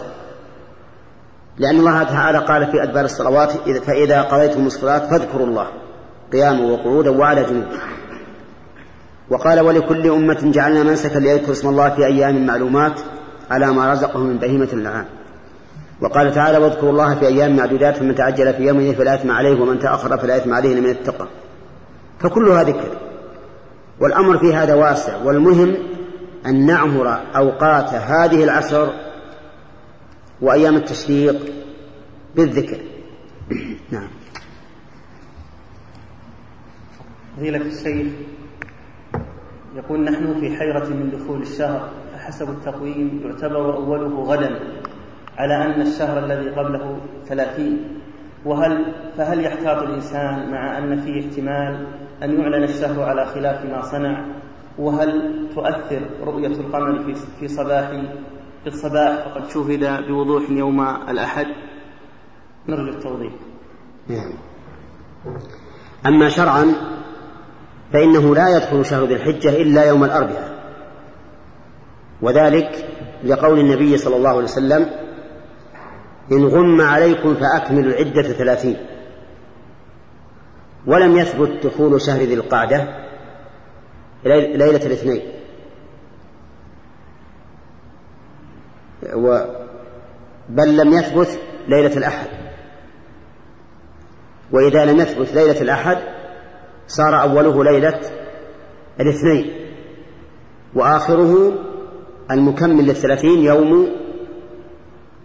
لأن الله تعالى قال في أدبار الصلوات فإذا قضيتم الصلاة فاذكروا الله قياما وقعودا وعلى جنوب. وقال ولكل أمة جعلنا منسكا ليذكروا اسم الله في أيام معلومات على ما رزقهم من بهيمة الأنعام وقال تعالى واذكروا الله في أيام معدودات فمن تعجل في يوم فلا إثم عليه ومن تأخر فلا إثم عليه من اتقى. فكلها ذكر والأمر في هذا واسع. والمهم أن نعمر أوقات هذه العشر وأيام التشريق بالذكر. نعم. فضيلة الشيخ يقول نحن في حيرة من دخول الشهر فحسب التقويم يعتبر أوله غدا على أن الشهر الذي قبله ثلاثين. وهل فهل يحتاط الإنسان مع أن فيه احتمال أن يعلن الشهر على خلاف ما صنع؟ وهل تؤثر رؤية القمر في في صباح في الصباح؟ فقد شوهد بوضوح يوم الأحد. نرجو التوضيح. نعم. أما شرعا فإنه لا يدخل شهر ذي الحجة إلا يوم الأربعاء. وذلك لقول النبي صلى الله عليه وسلم إن غم عليكم فأكملوا العدة ثلاثين. ولم يثبت دخول شهر ذي القعدة ليلة الاثنين. و بل لم يثبت ليلة الأحد. وإذا لم يثبت ليلة الأحد صار أوله ليلة الاثنين. وآخره المكمل للثلاثين يوم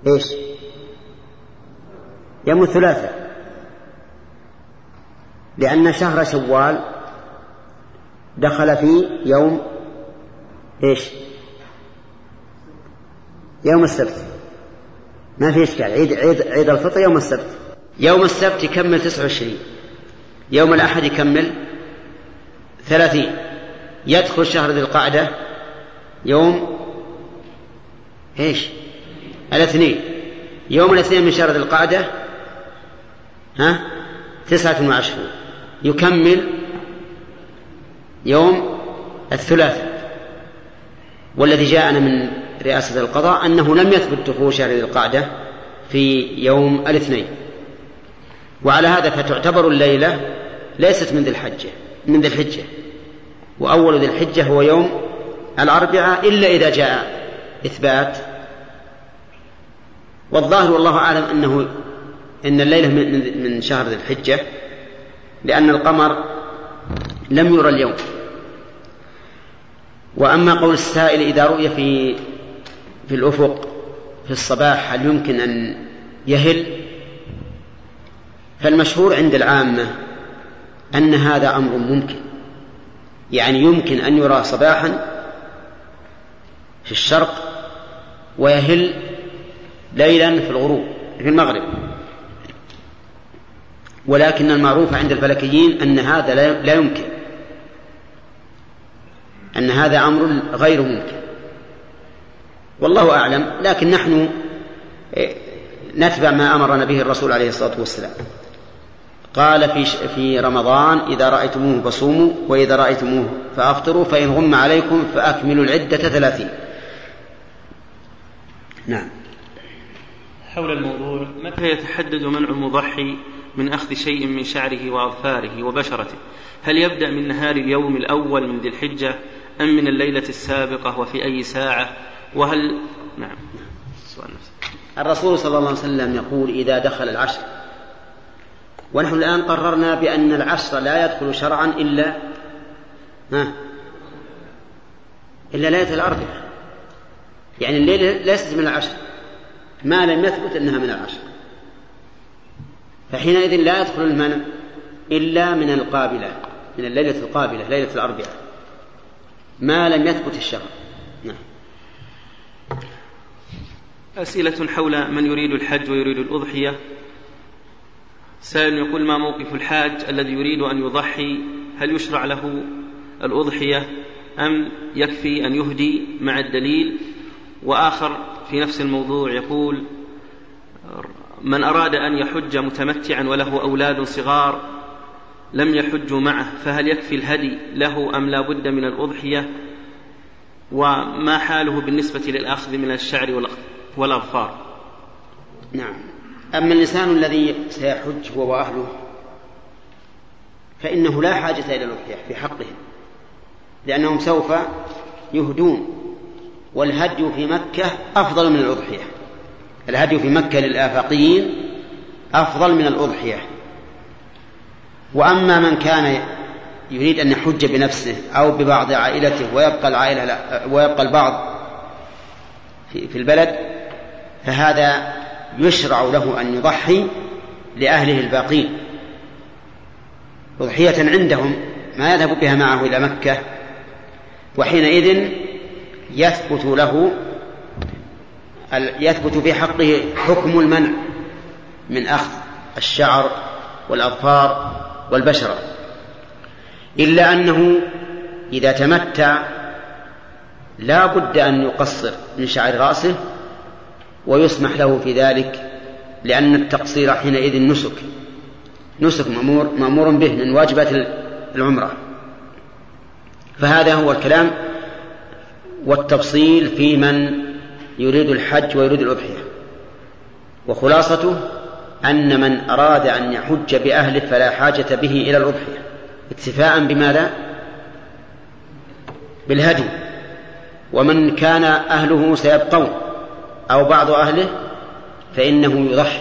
إيش؟ يوم الثلاثاء لأن شهر شوال دخل في يوم إيش؟ يوم السبت. ما في إشكال. عيد عيد عيد الفطر يوم السبت. يوم السبت يكمل 29 يوم الأحد يكمل ثلاثين. يدخل شهر ذي القعدة يوم إيش؟ الاثنين. يوم الاثنين من شهر ذي القعدة ها؟ تسعة وعشرون. يكمل يوم الثلاثاء والذي جاءنا من رئاسة القضاء أنه لم يثبت دخول شهر ذي القعدة في يوم الاثنين. وعلى هذا فتعتبر الليلة ليست من ذي الحجة من ذي الحجة. وأول ذي الحجة هو يوم الأربعاء إلا إذا جاء إثبات. والظاهر والله أعلم أنه إن الليلة من شهر ذي الحجة لأن القمر لم يرى اليوم. وأما قول السائل إذا رؤي في في الأفق في الصباح هل يمكن أن يهل؟ فالمشهور عند العامة أن هذا أمر ممكن. يعني يمكن أن يرى صباحا في الشرق ويهل ليلا في الغروب في المغرب. ولكن المعروف عند الفلكيين أن هذا لا يمكن. أن هذا أمر غير ممكن. والله أعلم. لكن نحن إيه، نتبع ما أمرنا به الرسول عليه الصلاة والسلام. قال في في رمضان إذا رأيتموه فصوموا وإذا رأيتموه فأفطروا فإن غم عليكم فأكملوا العدة ثلاثين. نعم. حول الموضوع متى يتحدد منع المضحي من أخذ شيء من شعره وأظفاره وبشرته. هل يبدأ من نهار اليوم الأول من ذي الحجة أم من الليلة السابقة وفي أي ساعة؟ وهل نعم. السؤال نفسه الرسول صلى الله عليه وسلم يقول إذا دخل العشر. ونحن الآن قررنا بأن العشر لا يدخل شرعا إلا ها؟ إلا ليلة الأربعاء يعني الليلة ليست من العشر. ما لم يثبت أنها من العشر. فحينئذ لا يدخل المنع إلا من القابلة من الليلة القابلة ليلة الأربعاء. ما لم يثبت الشرع. نعم. أسئلة حول من يريد الحج ويريد الأضحية. سائل يقول ما موقف الحاج الذي يريد أن يضحي؟ هل يشرع له الأضحية أم يكفي أن يهدي مع الدليل؟ وآخر في نفس الموضوع يقول من أراد أن يحج متمتعا وله أولاد صغار لم يحجوا معه فهل يكفي الهدي له أم لا بد من الأضحية؟ وما حاله بالنسبة للأخذ من الشعر والأظفار؟ نعم. أما الإنسان الذي سيحج هو وأهله فإنه لا حاجة إلى الأضحية في حقهم لأنهم سوف يهدون والهدي في مكة أفضل من الأضحية. الهدي في مكة للآفاقيين أفضل من الأضحية. وأما من كان يريد أن يحج بنفسه أو ببعض عائلته ويبقى العائلة ويبقى البعض في البلد فهذا يشرع له أن يضحي لأهله الباقين. أضحية عندهم ما يذهب بها معه إلى مكة وحينئذ يثبت له يثبت في حقه حكم المنع من أخذ الشعر والأظفار والبشرة. إلا أنه إذا تمتع لا بد أن يقصر من شعر رأسه ويسمح له في ذلك لأن التقصير حينئذ نسك نسك مأمور مأمور به من واجبات العمرة. فهذا هو الكلام والتفصيل في من يريد الحج ويريد الأضحية. وخلاصته أن من أراد أن يحج بأهله فلا حاجة به إلى الأضحية. اكتفاء بماذا؟ بالهدي. ومن كان أهله سيبقون أو بعض أهله فإنه يضحي.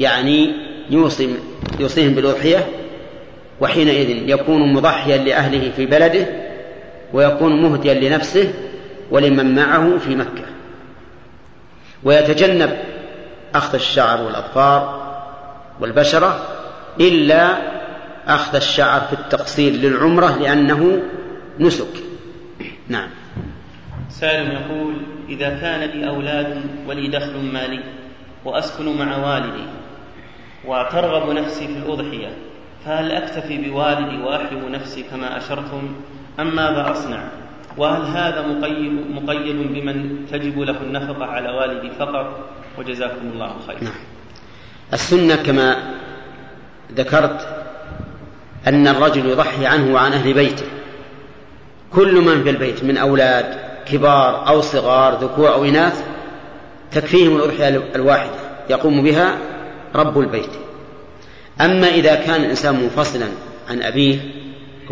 يعني يوصي يوصيهم بالأضحية وحينئذ يكون مضحيا لأهله في بلده ويكون مهديا لنفسه ولمن معه في مكة. ويتجنب أخذ الشعر والأظفار والبشرة إلا أخذ الشعر في التقصير للعمرة لأنه نسك. نعم. سائل يقول إذا كان لي أولاد ولي دخل مالي وأسكن مع والدي وترغب نفسي في الأضحية فهل أكتفي بوالدي وأحرم نفسي كما أشرتم أم ماذا أصنع؟ وهل هذا مقيد, مقيد بمن تجب له النفقة على والدي فقط وجزاكم الله خيرا. نعم. السنة كما ذكرت أن الرجل يضحي عنه وعن أهل بيته. كل من في البيت من أولاد كبار أو صغار ذكور أو إناث تكفيهم الأضحية الواحدة. يقوم بها رب البيت. أما إذا كان الإنسان منفصلا عن أبيه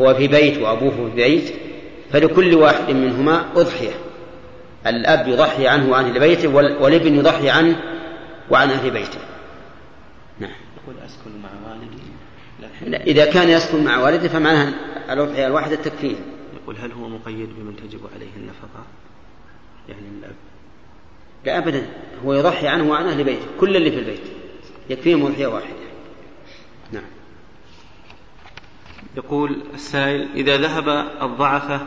هو في بيت وأبوه في بيت فلكل واحد منهما أضحية. الأب يضحي عنه وعن أهل بيته والابن يضحي عنه وعن أهل بيته. نعم. يقول أسكن مع والدي. إذا كان يسكن مع والده فمعناها الأضحية الواحدة تكفيه يقول هل هو مقيد بمن تجب عليه النفقة؟ يعني الأب. لا أبدا. هو يضحي عنه وعن أهل بيته كل اللي في البيت. يكفيهم أضحية واحدة نعم يقول السائل إذا ذهب الضعفة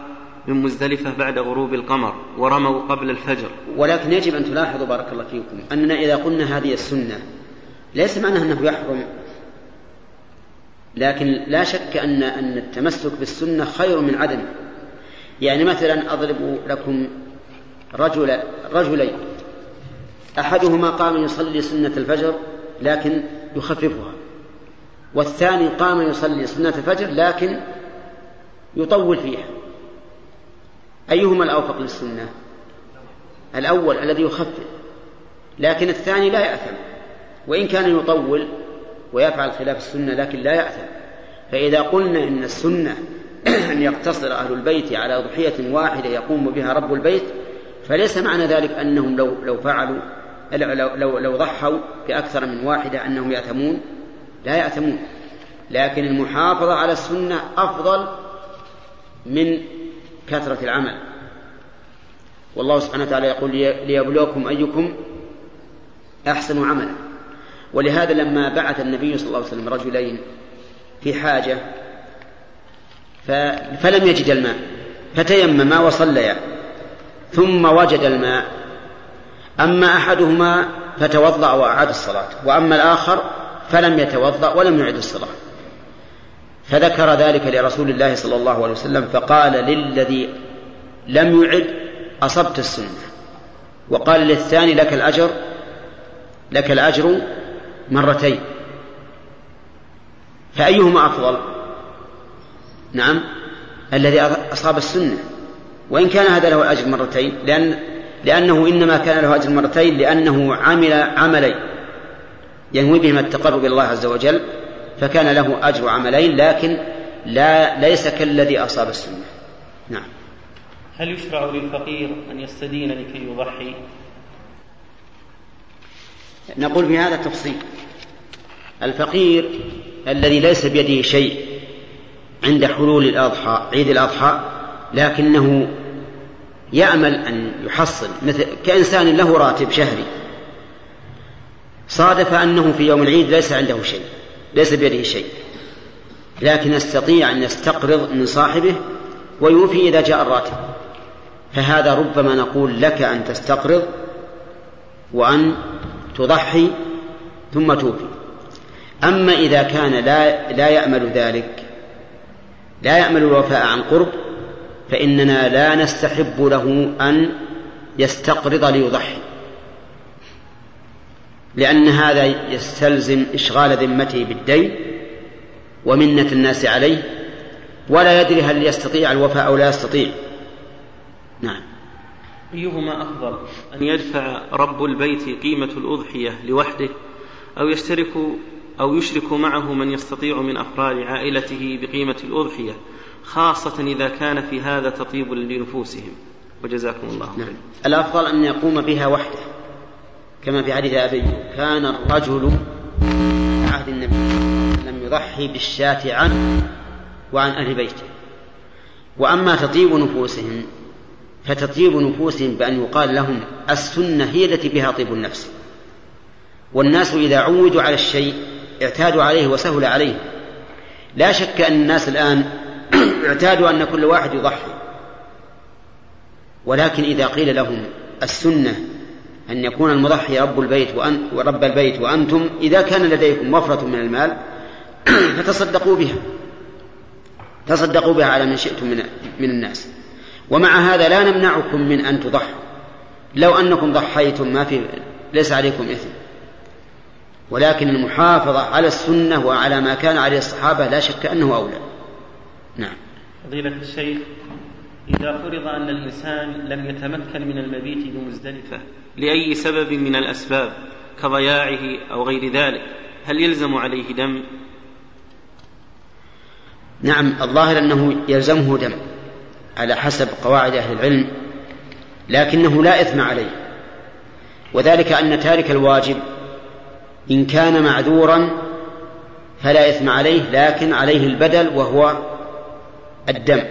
من مزدلفة بعد غروب القمر ورموا قبل الفجر. ولكن يجب أن تلاحظوا بارك الله فيكم أننا إذا قلنا هذه السنة ليس معناه أنه يحرم لكن لا شك أن أن التمسك بالسنة خير من عدم. يعني مثلا أضرب لكم رجل رجلين أحدهما قام يصلي سنة الفجر لكن يخففها. والثاني قام يصلي سنة الفجر لكن يطول فيها. أيهما الأوفق للسنة؟ الأول الذي يخفف لكن الثاني لا يأثم. وإن كان يطول ويفعل خلاف السنة لكن لا يأثم. فإذا قلنا إن السنة أن يقتصر أهل البيت على ضحية واحدة يقوم بها رب البيت فليس معنى ذلك أنهم لو لو فعلوا لو لو, لو ضحوا بأكثر من واحدة أنهم يأثمون. لا يأثمون لكن المحافظة على السنة أفضل من كثرة العمل. والله سبحانه وتعالى يقول ليبلوكم أيكم أحسن عملا. ولهذا لما بعث النبي صلى الله عليه وسلم رجلين في حاجة فلم يجد الماء فتيمما وصليا ثم وجد الماء. أما أحدهما فتوضأ وأعاد الصلاة. وأما الآخر فلم يتوضأ ولم يعد الصلاة. فذكر ذلك لرسول الله صلى الله عليه وسلم فقال للذي لم يعد أصبت السنة. وقال للثاني لك الأجر لك الأجر مرتين. فأيهما أفضل؟ نعم الذي أصاب السنة. وإن كان هذا له الأجر مرتين لأن لأنه إنما كان له أجر مرتين لأنه عمل عملين. ينوي بهما التقرب إلى الله عز وجل فكان له أجر عملين لكن لا ليس كالذي أصاب السنة. نعم. هل يشرع للفقير أن يستدين لكي يضحي؟ نقول في هذا تفصيل. الفقير الذي ليس بيده شيء عند حلول الأضحى عيد الأضحى لكنه يأمل أن يحصل مثل كإنسان له راتب شهري. صادف أنه في يوم العيد ليس عنده شيء ليس بيده شيء. لكن يستطيع أن يستقرض من صاحبه ويوفي إذا جاء الراتب. فهذا ربما نقول لك أن تستقرض وأن تضحي ثم توفي. أما إذا كان لا لا يأمل ذلك لا يأمل الوفاء عن قرب فإننا لا نستحب له أن يستقرض ليضحي. لأن هذا يستلزم إشغال ذمته بالدين ومنة الناس عليه ولا يدري هل يستطيع الوفاء أو لا يستطيع. نعم. أيهما أفضل أن يدفع رب البيت قيمة الأضحية لوحده أو يشترك أو يشرك معه من يستطيع من أفراد عائلته بقيمة الأضحية خاصة إذا كان في هذا تطيب لنفوسهم؟ وجزاكم الله خيرا. نعم. الأفضل أن يقوم بها وحده. كما في حديث أبي كان الرجل عهد النبي لم يضحي بالشاة عنه وعن أهل بيته. وأما تطيب نفوسهم فتطيب نفوسهم بأن يقال لهم السنة هي التي بها طيب النفس. والناس إذا عودوا على الشيء اعتادوا عليه وسهل عليه. لا شك أن الناس الآن اعتادوا أن كل واحد يضحي. ولكن إذا قيل لهم السنة أن يكون المضحي رب البيت وأن ورب البيت وأنتم إذا كان لديكم وفرة من المال فتصدقوا بها. تصدقوا بها على من شئتم من, من الناس. ومع هذا لا نمنعكم من أن تضحوا. لو أنكم ضحيتم ما في ليس عليكم إثم. ولكن المحافظة على السنة وعلى ما كان عليه الصحابة لا شك أنه أولى. نعم. فضيلة الشيخ إذا فرض أن الإنسان لم يتمكن من المبيت بمزدلفة لأي سبب من الأسباب كضياعه أو غير ذلك هل يلزم عليه دم؟ نعم الظاهر أنه يلزمه دم على حسب قواعد أهل العلم لكنه لا إثم عليه وذلك أن تارك الواجب إن كان معذورا فلا إثم عليه لكن عليه البدل وهو الدم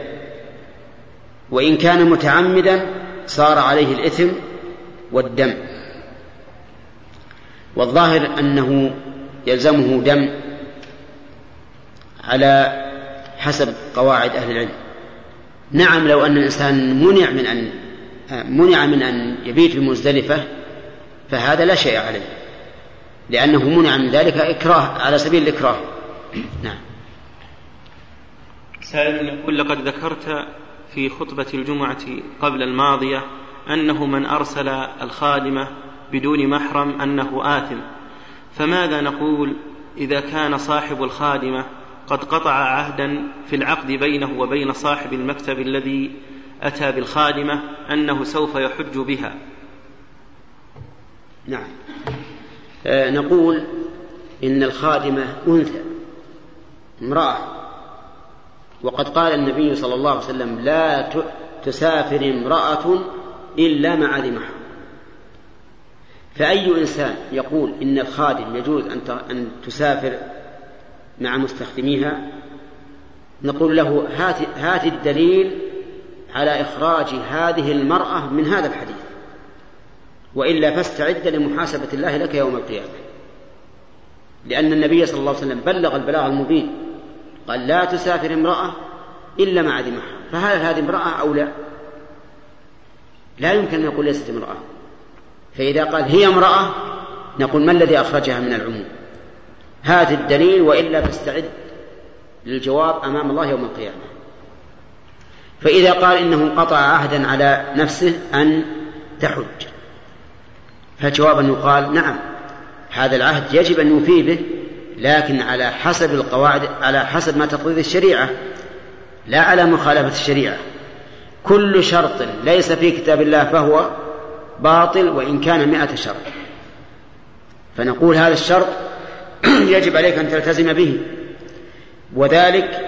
وإن كان متعمدا صار عليه الإثم والدم. والظاهر أنه يلزمه دم على حسب قواعد أهل العلم. نعم لو أن الإنسان منع من أن منع من أن يبيت بمزدلفة فهذا لا شيء عليه. لأنه منع من ذلك إكراه على سبيل الإكراه. نعم. سائل يقول لقد ذكرت في خطبة الجمعة قبل الماضية أنه من أرسل الخادمة بدون محرم أنه آثم. فماذا نقول إذا كان صاحب الخادمة قد قطع عهدا في العقد بينه وبين صاحب المكتب الذي أتى بالخادمة أنه سوف يحج بها؟ نعم. آه نقول إن الخادمة أنثى امرأة. وقد قال النبي صلى الله عليه وسلم لا تسافر امرأة إلا مع ذي محرم فأي إنسان يقول إن الخادم يجوز أن تسافر مع مستخدميها؟ نقول له هات, هات الدليل على إخراج هذه المرأة من هذا الحديث. وإلا فاستعد لمحاسبة الله لك يوم القيامة. لأن النبي صلى الله عليه وسلم بلغ البلاغ المبين. قال لا تسافر امرأة إلا مع ذي محرم فهل هذه امرأة أو لا؟ لا يمكن أن يقول ليست امرأة. فإذا قال هي امرأة نقول ما الذي أخرجها من العموم؟ هات الدليل وإلا فاستعد للجواب أمام الله يوم القيامة. فإذا قال إنه قطع عهدا على نفسه أن تحج فالجواب أن يقال نعم هذا العهد يجب أن يوفي به لكن على حسب القواعد على حسب ما تقتضي الشريعة لا على مخالفة الشريعة. كل شرط ليس في كتاب الله فهو باطل وإن كان مئة شرط. فنقول هذا الشرط يجب عليك أن تلتزم به وذلك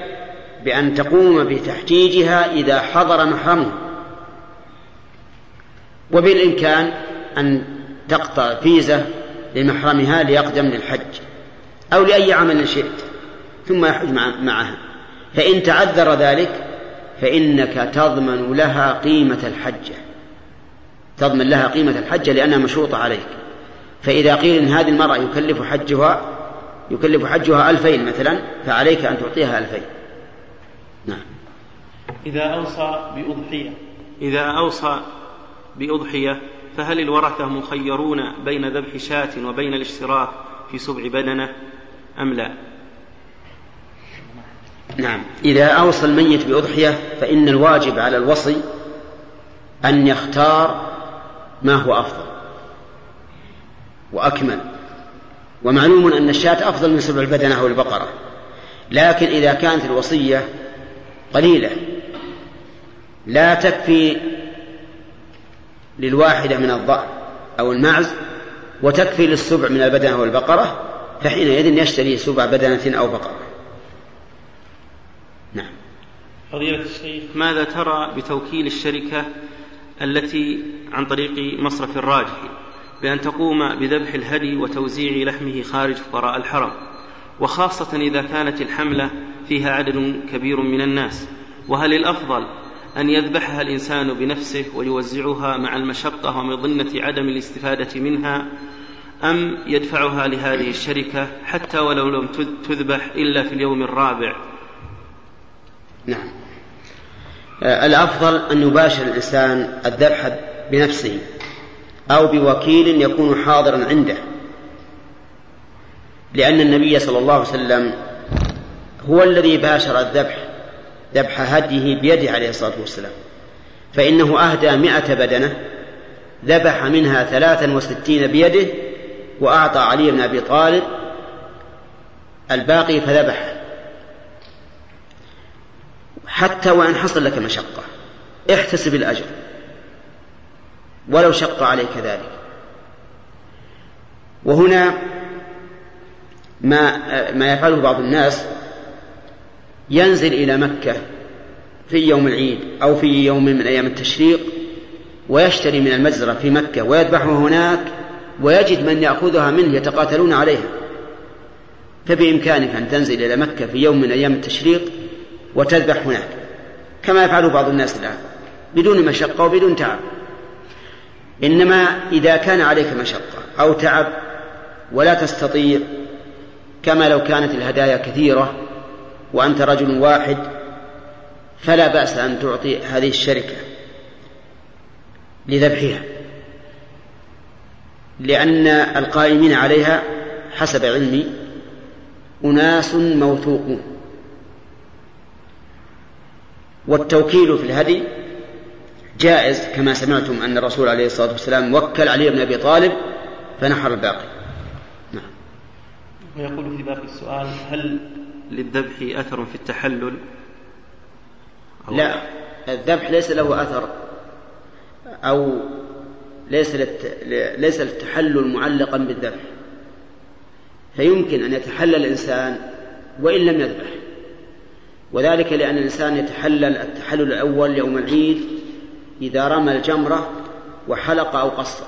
بأن تقوم بتحجيجها إذا حضر محرمه وبالإمكان أن تقطع فيزة لمحرمها ليقدم للحج أو لأي عمل شئت ثم يحج معها. فإن تعذر ذلك فإنك تضمن لها قيمة الحجة. تضمن لها قيمة الحجة لأنها مشروطة عليك. فإذا قيل إن هذه المرأة يكلف حجها يكلف حجها ألفين مثلا فعليك أن تعطيها ألفين. نعم. إذا أوصى بأضحية. إذا أوصى بأضحية فهل الورثة مخيرون بين ذبح شاة وبين الاشتراك في سبع بدنة أم لا؟ نعم. إذا أوصى الميت بأضحية فإن الواجب على الوصي أن يختار ما هو أفضل وأكمل. ومعلوم أن الشاة أفضل من سبع البدنة أو البقرة لكن إذا كانت الوصية قليلة لا تكفي للواحدة من الضأن أو المعز وتكفي للسبع من البدنة والبقرة فحينئذ يشتري سبع بدنة أو بقرة نعم فضيلة الشيخ. ماذا ترى بتوكيل الشركة التي عن طريق مصرف الراجح؟ بأن تقوم بذبح الهدي وتوزيع لحمه خارج فقراء الحرم. وخاصة إذا كانت الحملة فيها عدد كبير من الناس. وهل الأفضل أن يذبحها الإنسان بنفسه ويوزعها مع المشقة ومظنة عدم الاستفادة منها أم يدفعها لهذه الشركة حتى ولو لم تذبح إلا في اليوم الرابع؟ نعم. الأفضل أن يباشر الإنسان الذبح بنفسه أو بوكيل يكون حاضرا عنده. لأن النبي صلى الله عليه وسلم هو الذي باشر الذبح ذبح هديه بيده عليه الصلاة والسلام. فإنه أهدى مئة بدنة ذبح منها ثلاثا وستين بيده وأعطى علي بن أبي طالب الباقي فذبح. حتى وإن حصل لك مشقة. احتسب الأجر. ولو شق عليك ذلك. وهنا ما ما يفعله بعض الناس ينزل إلى مكة في يوم العيد أو في يوم من أيام التشريق ويشتري من المجزرة في مكة ويذبحه هناك ويجد من يأخذها منه يتقاتلون عليها. فبإمكانك أن تنزل إلى مكة في يوم من أيام التشريق وتذبح هناك. كما يفعله بعض الناس الآن. بدون مشقة وبدون تعب. إنما إذا كان عليك مشقة أو تعب ولا تستطيع كما لو كانت الهدايا كثيرة وأنت رجل واحد فلا بأس أن تعطي هذه الشركة لذبحها. لأن القائمين عليها حسب علمي أناس موثوقون. والتوكيل في الهدي جائز كما سمعتم أن الرسول عليه الصلاة والسلام وكل علي بن أبي طالب فنحر الباقي. نعم. ويقول في باقي السؤال هل للذبح أثر في التحلل؟ لا الذبح ليس له أثر أو ليس للت... ليس التحلل معلقا بالذبح. فيمكن أن يتحلل الإنسان وإن لم يذبح. وذلك لأن الإنسان يتحلل التحلل الأول يوم العيد إذا رمى الجمرة وحلق أو قصر.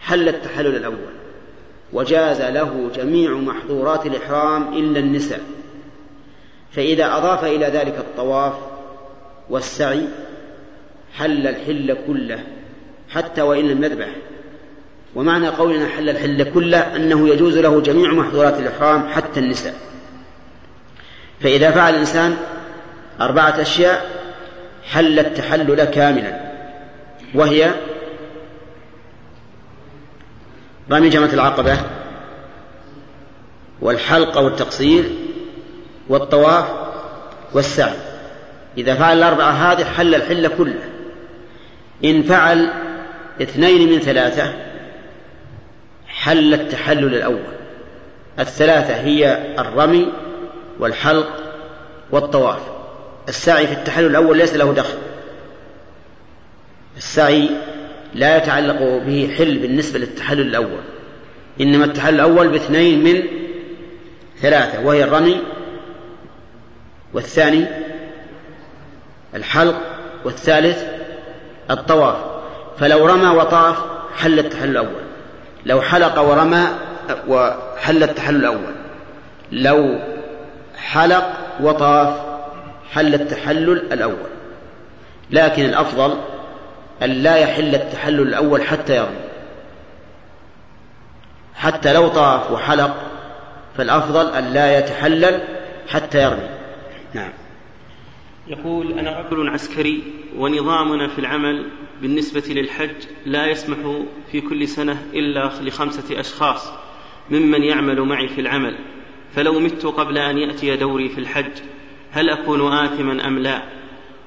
حل التحلل الأول. وجاز له جميع محظورات الإحرام إلا النساء. فإذا أضاف إلى ذلك الطواف والسعي حل الحل كله حتى وإن لم يذبح. ومعنى قولنا حل الحل كله أنه يجوز له جميع محظورات الإحرام حتى النساء. فإذا فعل الإنسان أربعة أشياء حل التحلل كاملا وهي رمي جمرة العقبة والحلق والتقصير والطواف والسعي. إذا فعل الأربعة هذه حل الحل كله. إن فعل اثنين من ثلاثة حل التحلل الأول. الثلاثة هي الرمي والحلق والطواف. السعي في التحلل الأول ليس له دخل. السعي لا يتعلق به حل بالنسبة للتحلل الأول. إنما التحلل الأول باثنين من ثلاثة وهي الرمي والثاني الحلق والثالث الطواف. فلو رمى وطاف حل التحلل الأول. لو حلق ورمى وحل التحلل الأول. لو حلق وطاف حل التحلل الأول. لكن الأفضل أن لا يحل التحلل الأول حتى يرمي. حتى لو طاف وحلق فالأفضل أن لا يتحلل حتى يرمي. نعم. يقول أنا رجل عسكري ونظامنا في العمل بالنسبة للحج لا يسمح في كل سنة إلا لخمسة أشخاص ممن يعمل معي في العمل. فلو مت قبل أن يأتي دوري في الحج هل أكون آثما أم لا؟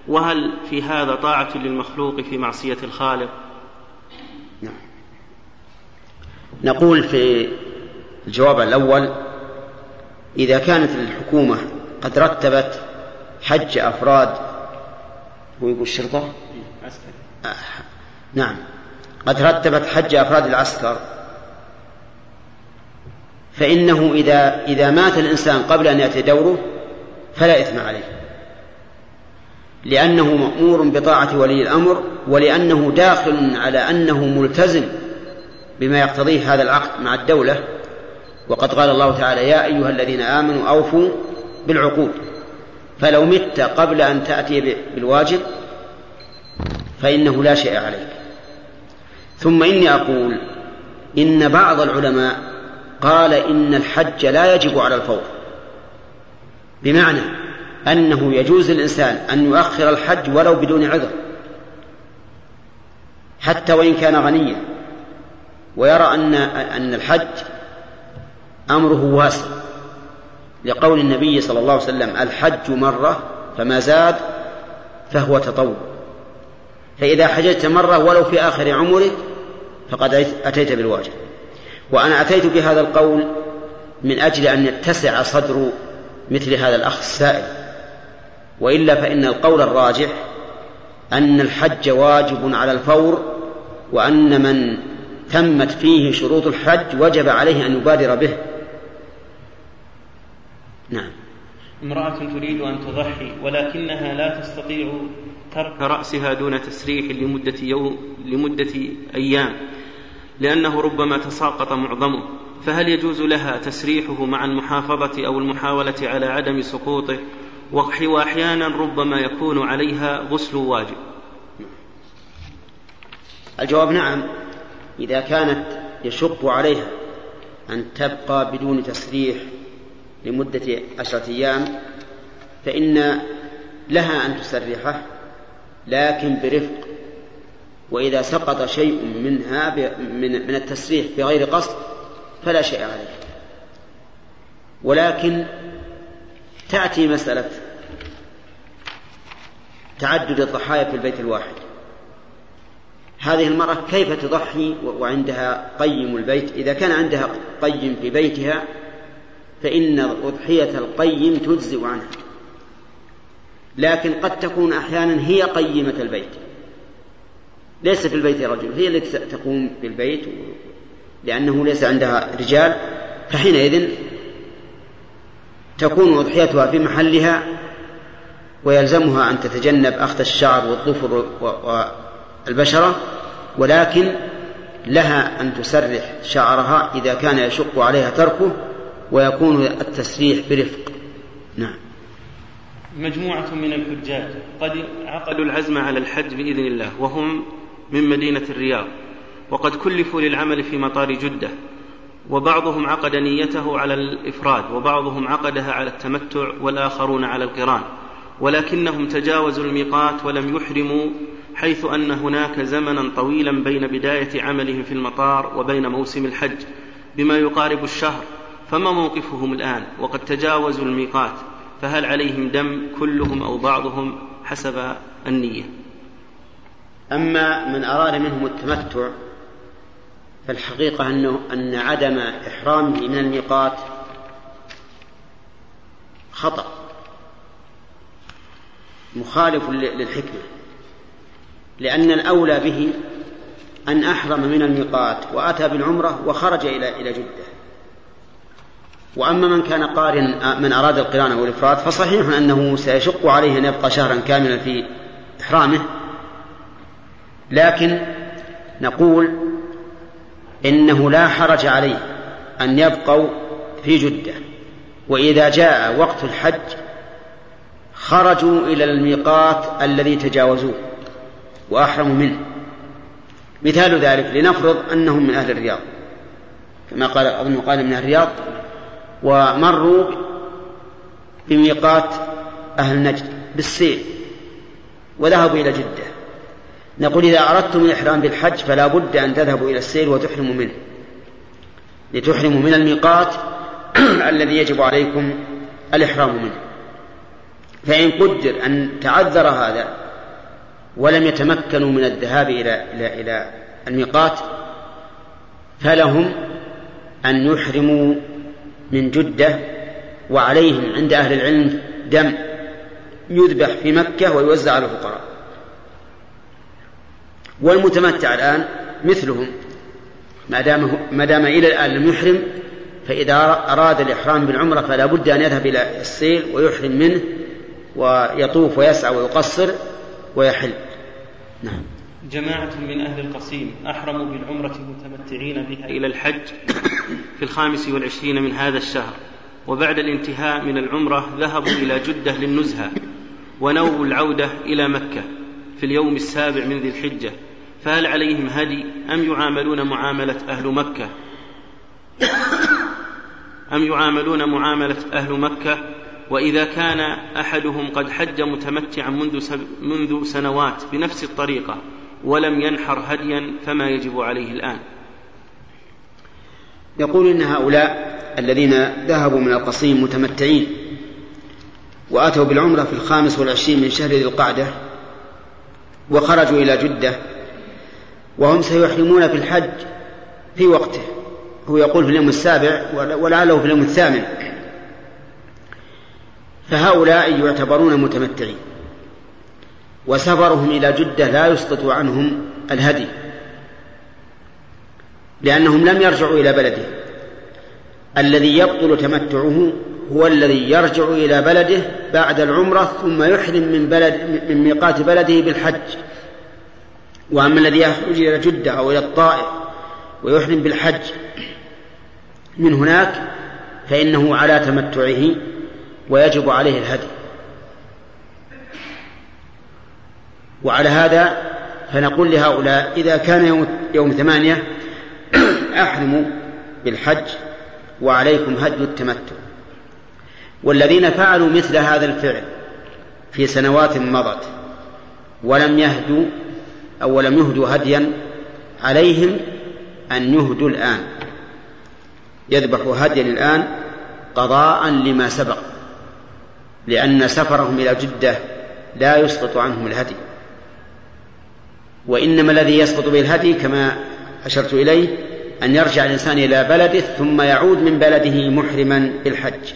وهل في هذا طاعة للمخلوق في معصية الخالق؟ نعم. نقول في الجواب الأول إذا كانت الحكومة قد رتبت حج أفراد هو يقول الشرطة آه، نعم. قد رتبت حج أفراد العسكر فإنه إذا إذا مات الإنسان قبل أن يأتي دوره فلا إثم عليه. لأنه مأمور بطاعة ولي الأمر ولأنه داخل على أنه ملتزم بما يقتضيه هذا العقد مع الدولة. وقد قال الله تعالى يا أيها الذين آمنوا أوفوا بالعقود فلو مت قبل أن تأتي بالواجب فإنه لا شيء عليك. ثم إني أقول إن بعض العلماء قال إن الحج لا يجب على الفور. بمعنى أنه يجوز للإنسان أن يؤخر الحج ولو بدون عذر حتى وإن كان غنيا ويرى أن أن الحج أمره واسع. لقول النبي صلى الله عليه وسلم الحج مرة فما زاد فهو تطوع. فإذا حججت مرة ولو في آخر عمرك فقد أتيت بالواجب. وأنا أتيت بهذا القول من أجل أن يتسع صدر مثل هذا الأخ السائل. وإلا فإن القول الراجح أن الحج واجب على الفور وأن من تمت فيه شروط الحج وجب عليه أن يبادر به. نعم. امرأة تريد أن تضحي ولكنها لا تستطيع ترك رأسها دون تسريح لمدة يوم لمدة أيام. لأنه ربما تساقط معظمه فهل يجوز لها تسريحه مع المحافظة أو المحاولة على عدم سقوطه؟ وأحيانا ربما يكون عليها غسل واجب. الجواب نعم إذا كانت يشق عليها أن تبقى بدون تسريح لمدة عشرة أيام فإن لها أن تسرحه لكن برفق وإذا سقط شيء منها من التسريح بغير قصد فلا شيء عليه. ولكن تأتي مسألة تعدد الضحايا في البيت الواحد. هذه المرأة كيف تضحي وعندها قيم البيت؟ إذا كان عندها قيم في بيتها فإن أضحية القيم تجزئ عنها. لكن قد تكون أحيانا هي قيمة البيت. ليس في البيت رجل هي التي تقوم بالبيت لأنه ليس عندها رجال فحينئذ تكون أضحيتها في محلها ويلزمها أن تتجنب أخذ الشعر والظفر والبشرة ولكن لها أن تسرح شعرها إذا كان يشق عليها تركه ويكون التسريح برفق. نعم. مجموعة من الحجاج قد عقدوا العزم على الحج بإذن الله وهم من مدينة الرياض وقد كلفوا للعمل في مطار جدة وبعضهم عقد نيته على الإفراد وبعضهم عقدها على التمتع والآخرون على القران ولكنهم تجاوزوا الميقات ولم يحرموا حيث أن هناك زمنا طويلا بين بداية عملهم في المطار وبين موسم الحج بما يقارب الشهر فما موقفهم الآن؟ وقد تجاوزوا الميقات فهل عليهم دم كلهم أو بعضهم حسب النية؟ أما من أراد منهم التمتع فالحقيقة أنه أن عدم إحرامه من الميقات خطأ مخالف للحكمة. لأن الأولى به أن أحرم من الميقات وأتى بالعمرة وخرج إلى إلى جدة. وأما من كان قارن من أراد القران والإفراد فصحيح أنه سيشق عليه أن يبقى شهرا كاملا في إحرامه. لكن نقول إنه لا حرج عليه أن يبقوا في جدة وإذا جاء وقت الحج خرجوا إلى الميقات الذي تجاوزوه وأحرموا منه. مثال ذلك لنفرض أنهم من أهل الرياض. كما قال أظن قال من أهل الرياض ومروا بميقات أهل نجد بالسير وذهبوا إلى جدة. نقول إذا أردتم الإحرام بالحج فلا بد أن تذهبوا إلى السير وتحرموا منه. لتحرموا من الميقات الذي يجب عليكم الإحرام منه. فإن قدر أن تعذر هذا ولم يتمكنوا من الذهاب إلى إلى إلى الميقات فلهم أن يحرموا من جدة وعليهم عند أهل العلم دم يذبح في مكة ويوزع على الفقراء. والمتمتع الآن مثلهم. ما دام ما دام إلى الآن لم يحرم فإذا أراد الإحرام بالعمرة فلا بد أن يذهب إلى السيل ويحرم منه ويطوف ويسعى ويقصر ويحل. نعم. جماعة من أهل القصيم أحرموا بالعمرة متمتعين بها إلى الحج في الخامس والعشرين من هذا الشهر وبعد الانتهاء من العمرة ذهبوا إلى جدة للنزهة ونووا العودة إلى مكة في اليوم السابع من ذي الحجة. فهل عليهم هدي أم يعاملون معاملة أهل مكة؟ أم يعاملون معاملة أهل مكة؟ وإذا كان أحدهم قد حج متمتعا منذ, منذ سنوات بنفس الطريقة ولم ينحر هديا فما يجب عليه الآن. يقول إن هؤلاء الذين ذهبوا من القصيم متمتعين وأتوا بالعمرة في الخامس والعشرين من شهر ذي القعدة وخرجوا إلى جدة وهم سيحرمون في الحج في وقته. هو يقول في اليوم السابع ولعله في اليوم الثامن. فهؤلاء يعتبرون متمتعين. وسفرهم إلى جدة لا يسقط عنهم الهدي. لأنهم لم يرجعوا إلى بلده. الذي يبطل تمتعه هو الذي يرجع إلى بلده بعد العمرة ثم يحرم من بلد من ميقات بلده بالحج. وأما الذي يخرج إلى جدة أو إلى الطائف ويحرم بالحج من هناك فإنه على تمتعه ويجب عليه الهدي. وعلى هذا فنقول لهؤلاء إذا كان يوم, يوم ثمانية أحرموا بالحج وعليكم هدي التمتع. والذين فعلوا مثل هذا الفعل في سنوات مضت ولم يهدوا أو لم يهدوا هديا عليهم أن يهدوا الآن. يذبحوا هديا الآن قضاء لما سبق لأن سفرهم إلى جدة لا يسقط عنهم الهدي. وإنما الذي يسقط به الهدي كما أشرت إليه أن يرجع الإنسان إلى بلده ثم يعود من بلده محرما بالحج.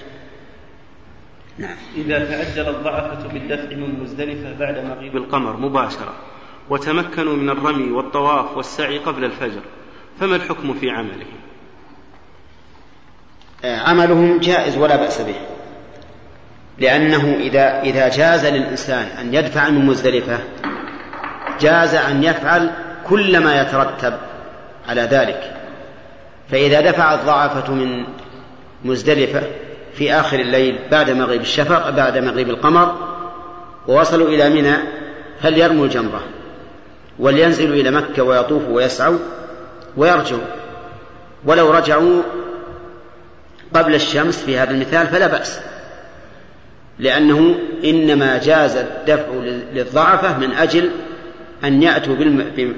نعم. إذا تعجل الضعفة بالدفع من مزدلفة بعد مغيب القمر مباشرة. وتمكنوا من الرمي والطواف والسعي قبل الفجر فما الحكم في عملهم؟ آه، عملهم جائز ولا بأس به لأنه إذا إذا جاز للإنسان أن يدفع من مزدلفة جاز أن يفعل كل ما يترتب على ذلك. فإذا دفع الضعفة من مزدلفة في آخر الليل بعد مغيب الشفق بعد مغيب القمر ووصلوا إلى منى فليرموا الجمرة. ولينزلوا إلى مكة ويطوفوا ويسعوا ويرجعوا. ولو رجعوا قبل الشمس في هذا المثال فلا بأس لأنه إنما جاز الدفع للضعفة من أجل أن يأتوا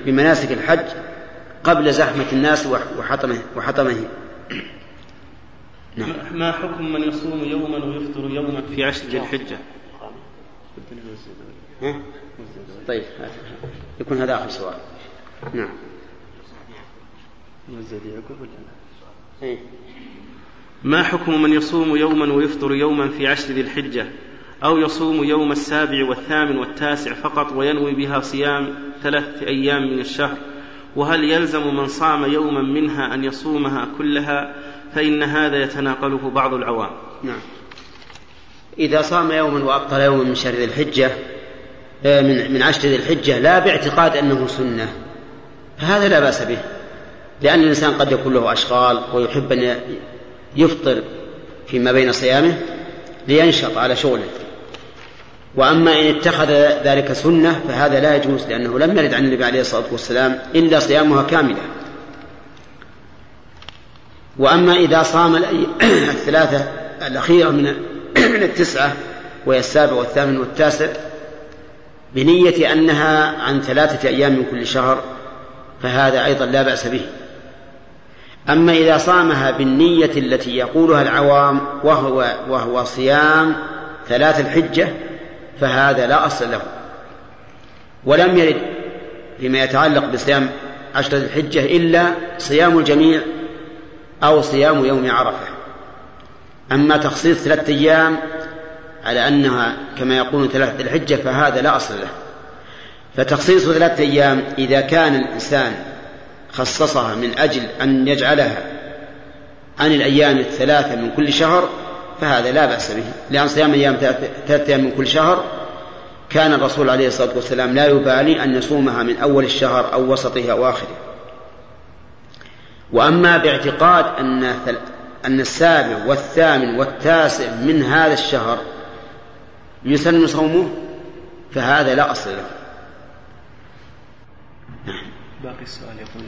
بمناسك الحج قبل زحمة الناس وحطمه وحطمه نعم. ما حكم من يصوم يوما ويفطر يوما في عشر ذي الحجة؟ طيب. يكون هذا آخر سؤال. نعم. إيه. ما حكم من يصوم يوما ويفطر يوما في عشر ذي الحجة أو يصوم يوم السابع والثامن والتاسع فقط وينوي بها صيام ثلاثة أيام من الشهر؟ وهل يلزم من صام يوما منها أن يصومها كلها؟ فإن هذا يتناقله بعض العوام. نعم. إذا صام يوما وأبطل يوما من شهر ذي الحجة من من عشر ذي الحجة لا باعتقاد أنه سنة. فهذا لا بأس به. لأن الإنسان قد يكون له أشغال ويحب أن يفطر فيما بين صيامه لينشط على شغله. وأما إن اتخذ ذلك سنة فهذا لا يجوز لأنه لم يرد عن النبي عليه الصلاة والسلام إلا صيامها كاملة. وأما إذا صام الثلاثة الأخيرة من من التسعة وهي السابع والثامن والتاسع بنية أنها عن ثلاثة أيام من كل شهر فهذا أيضا لا بأس به. أما إذا صامها بالنية التي يقولها العوام وهو وهو صيام ثلاث الحجة فهذا لا أصل له. ولم يرد فيما يتعلق بصيام عشرة الحجة إلا صيام الجميع أو صيام يوم عرفة. أما تخصيص ثلاثة أيام على أنها كما يقولون ثلاثة الحجة فهذا لا أصل له. فتخصيص ثلاثة أيام إذا كان الإنسان خصصها من أجل أن يجعلها عن الأيام الثلاثة من كل شهر فهذا لا بأس به. لأن صيام أيام ثلاثة أيام من كل شهر كان الرسول عليه الصلاة والسلام لا يبالي أن يصومها من أول الشهر أو وسطه أو آخره. وأما باعتقاد أن أن السابع والثامن والتاسع من هذا الشهر يسن صومه فهذا لا أصل له نعم باقي السؤال يقول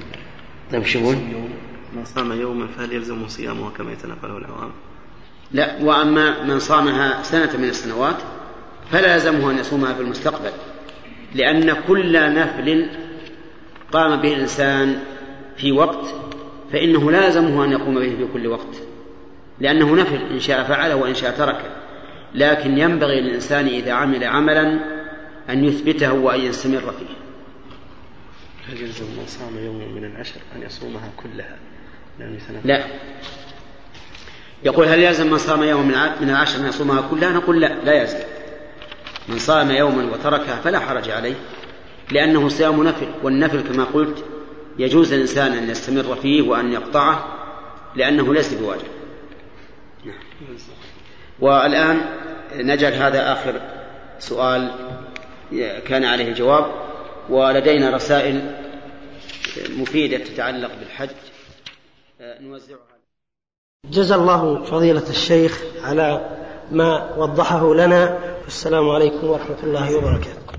طيب شو يقول؟ من صام يوما فهل يلزمه صيامه كما يتنقله العوام؟ لا وأما من صامها سنة من السنوات فلا يلزمه أن يصومها في المستقبل لأن كل نفل قام به الإنسان في وقت فإنه لا يلزمه أن يقوم به في كل وقت لأنه نفل إن شاء فعله وإن شاء تركه لكن ينبغي للإنسان إذا عمل عملا أن يثبته وأن يستمر فيه. هل يلزم من صام يوما من العشر أن يصومها كلها؟ لا. يقول هل يلزم من صام يوما من العشر أن يصومها كلها؟ نقول لا لا يلزم. من صام يوما وتركها فلا حرج عليه لأنه صيام نفل والنفل كما قلت يجوز للإنسان أن يستمر فيه وأن يقطعه لأنه ليس بواجب. نعم. والآن نجعل هذا آخر سؤال كان عليه جواب ولدينا رسائل مفيدة تتعلق بالحج. نوزعها. جزا الله فضيلة الشيخ على ما وضحه لنا. السلام عليكم ورحمة الله وبركاته.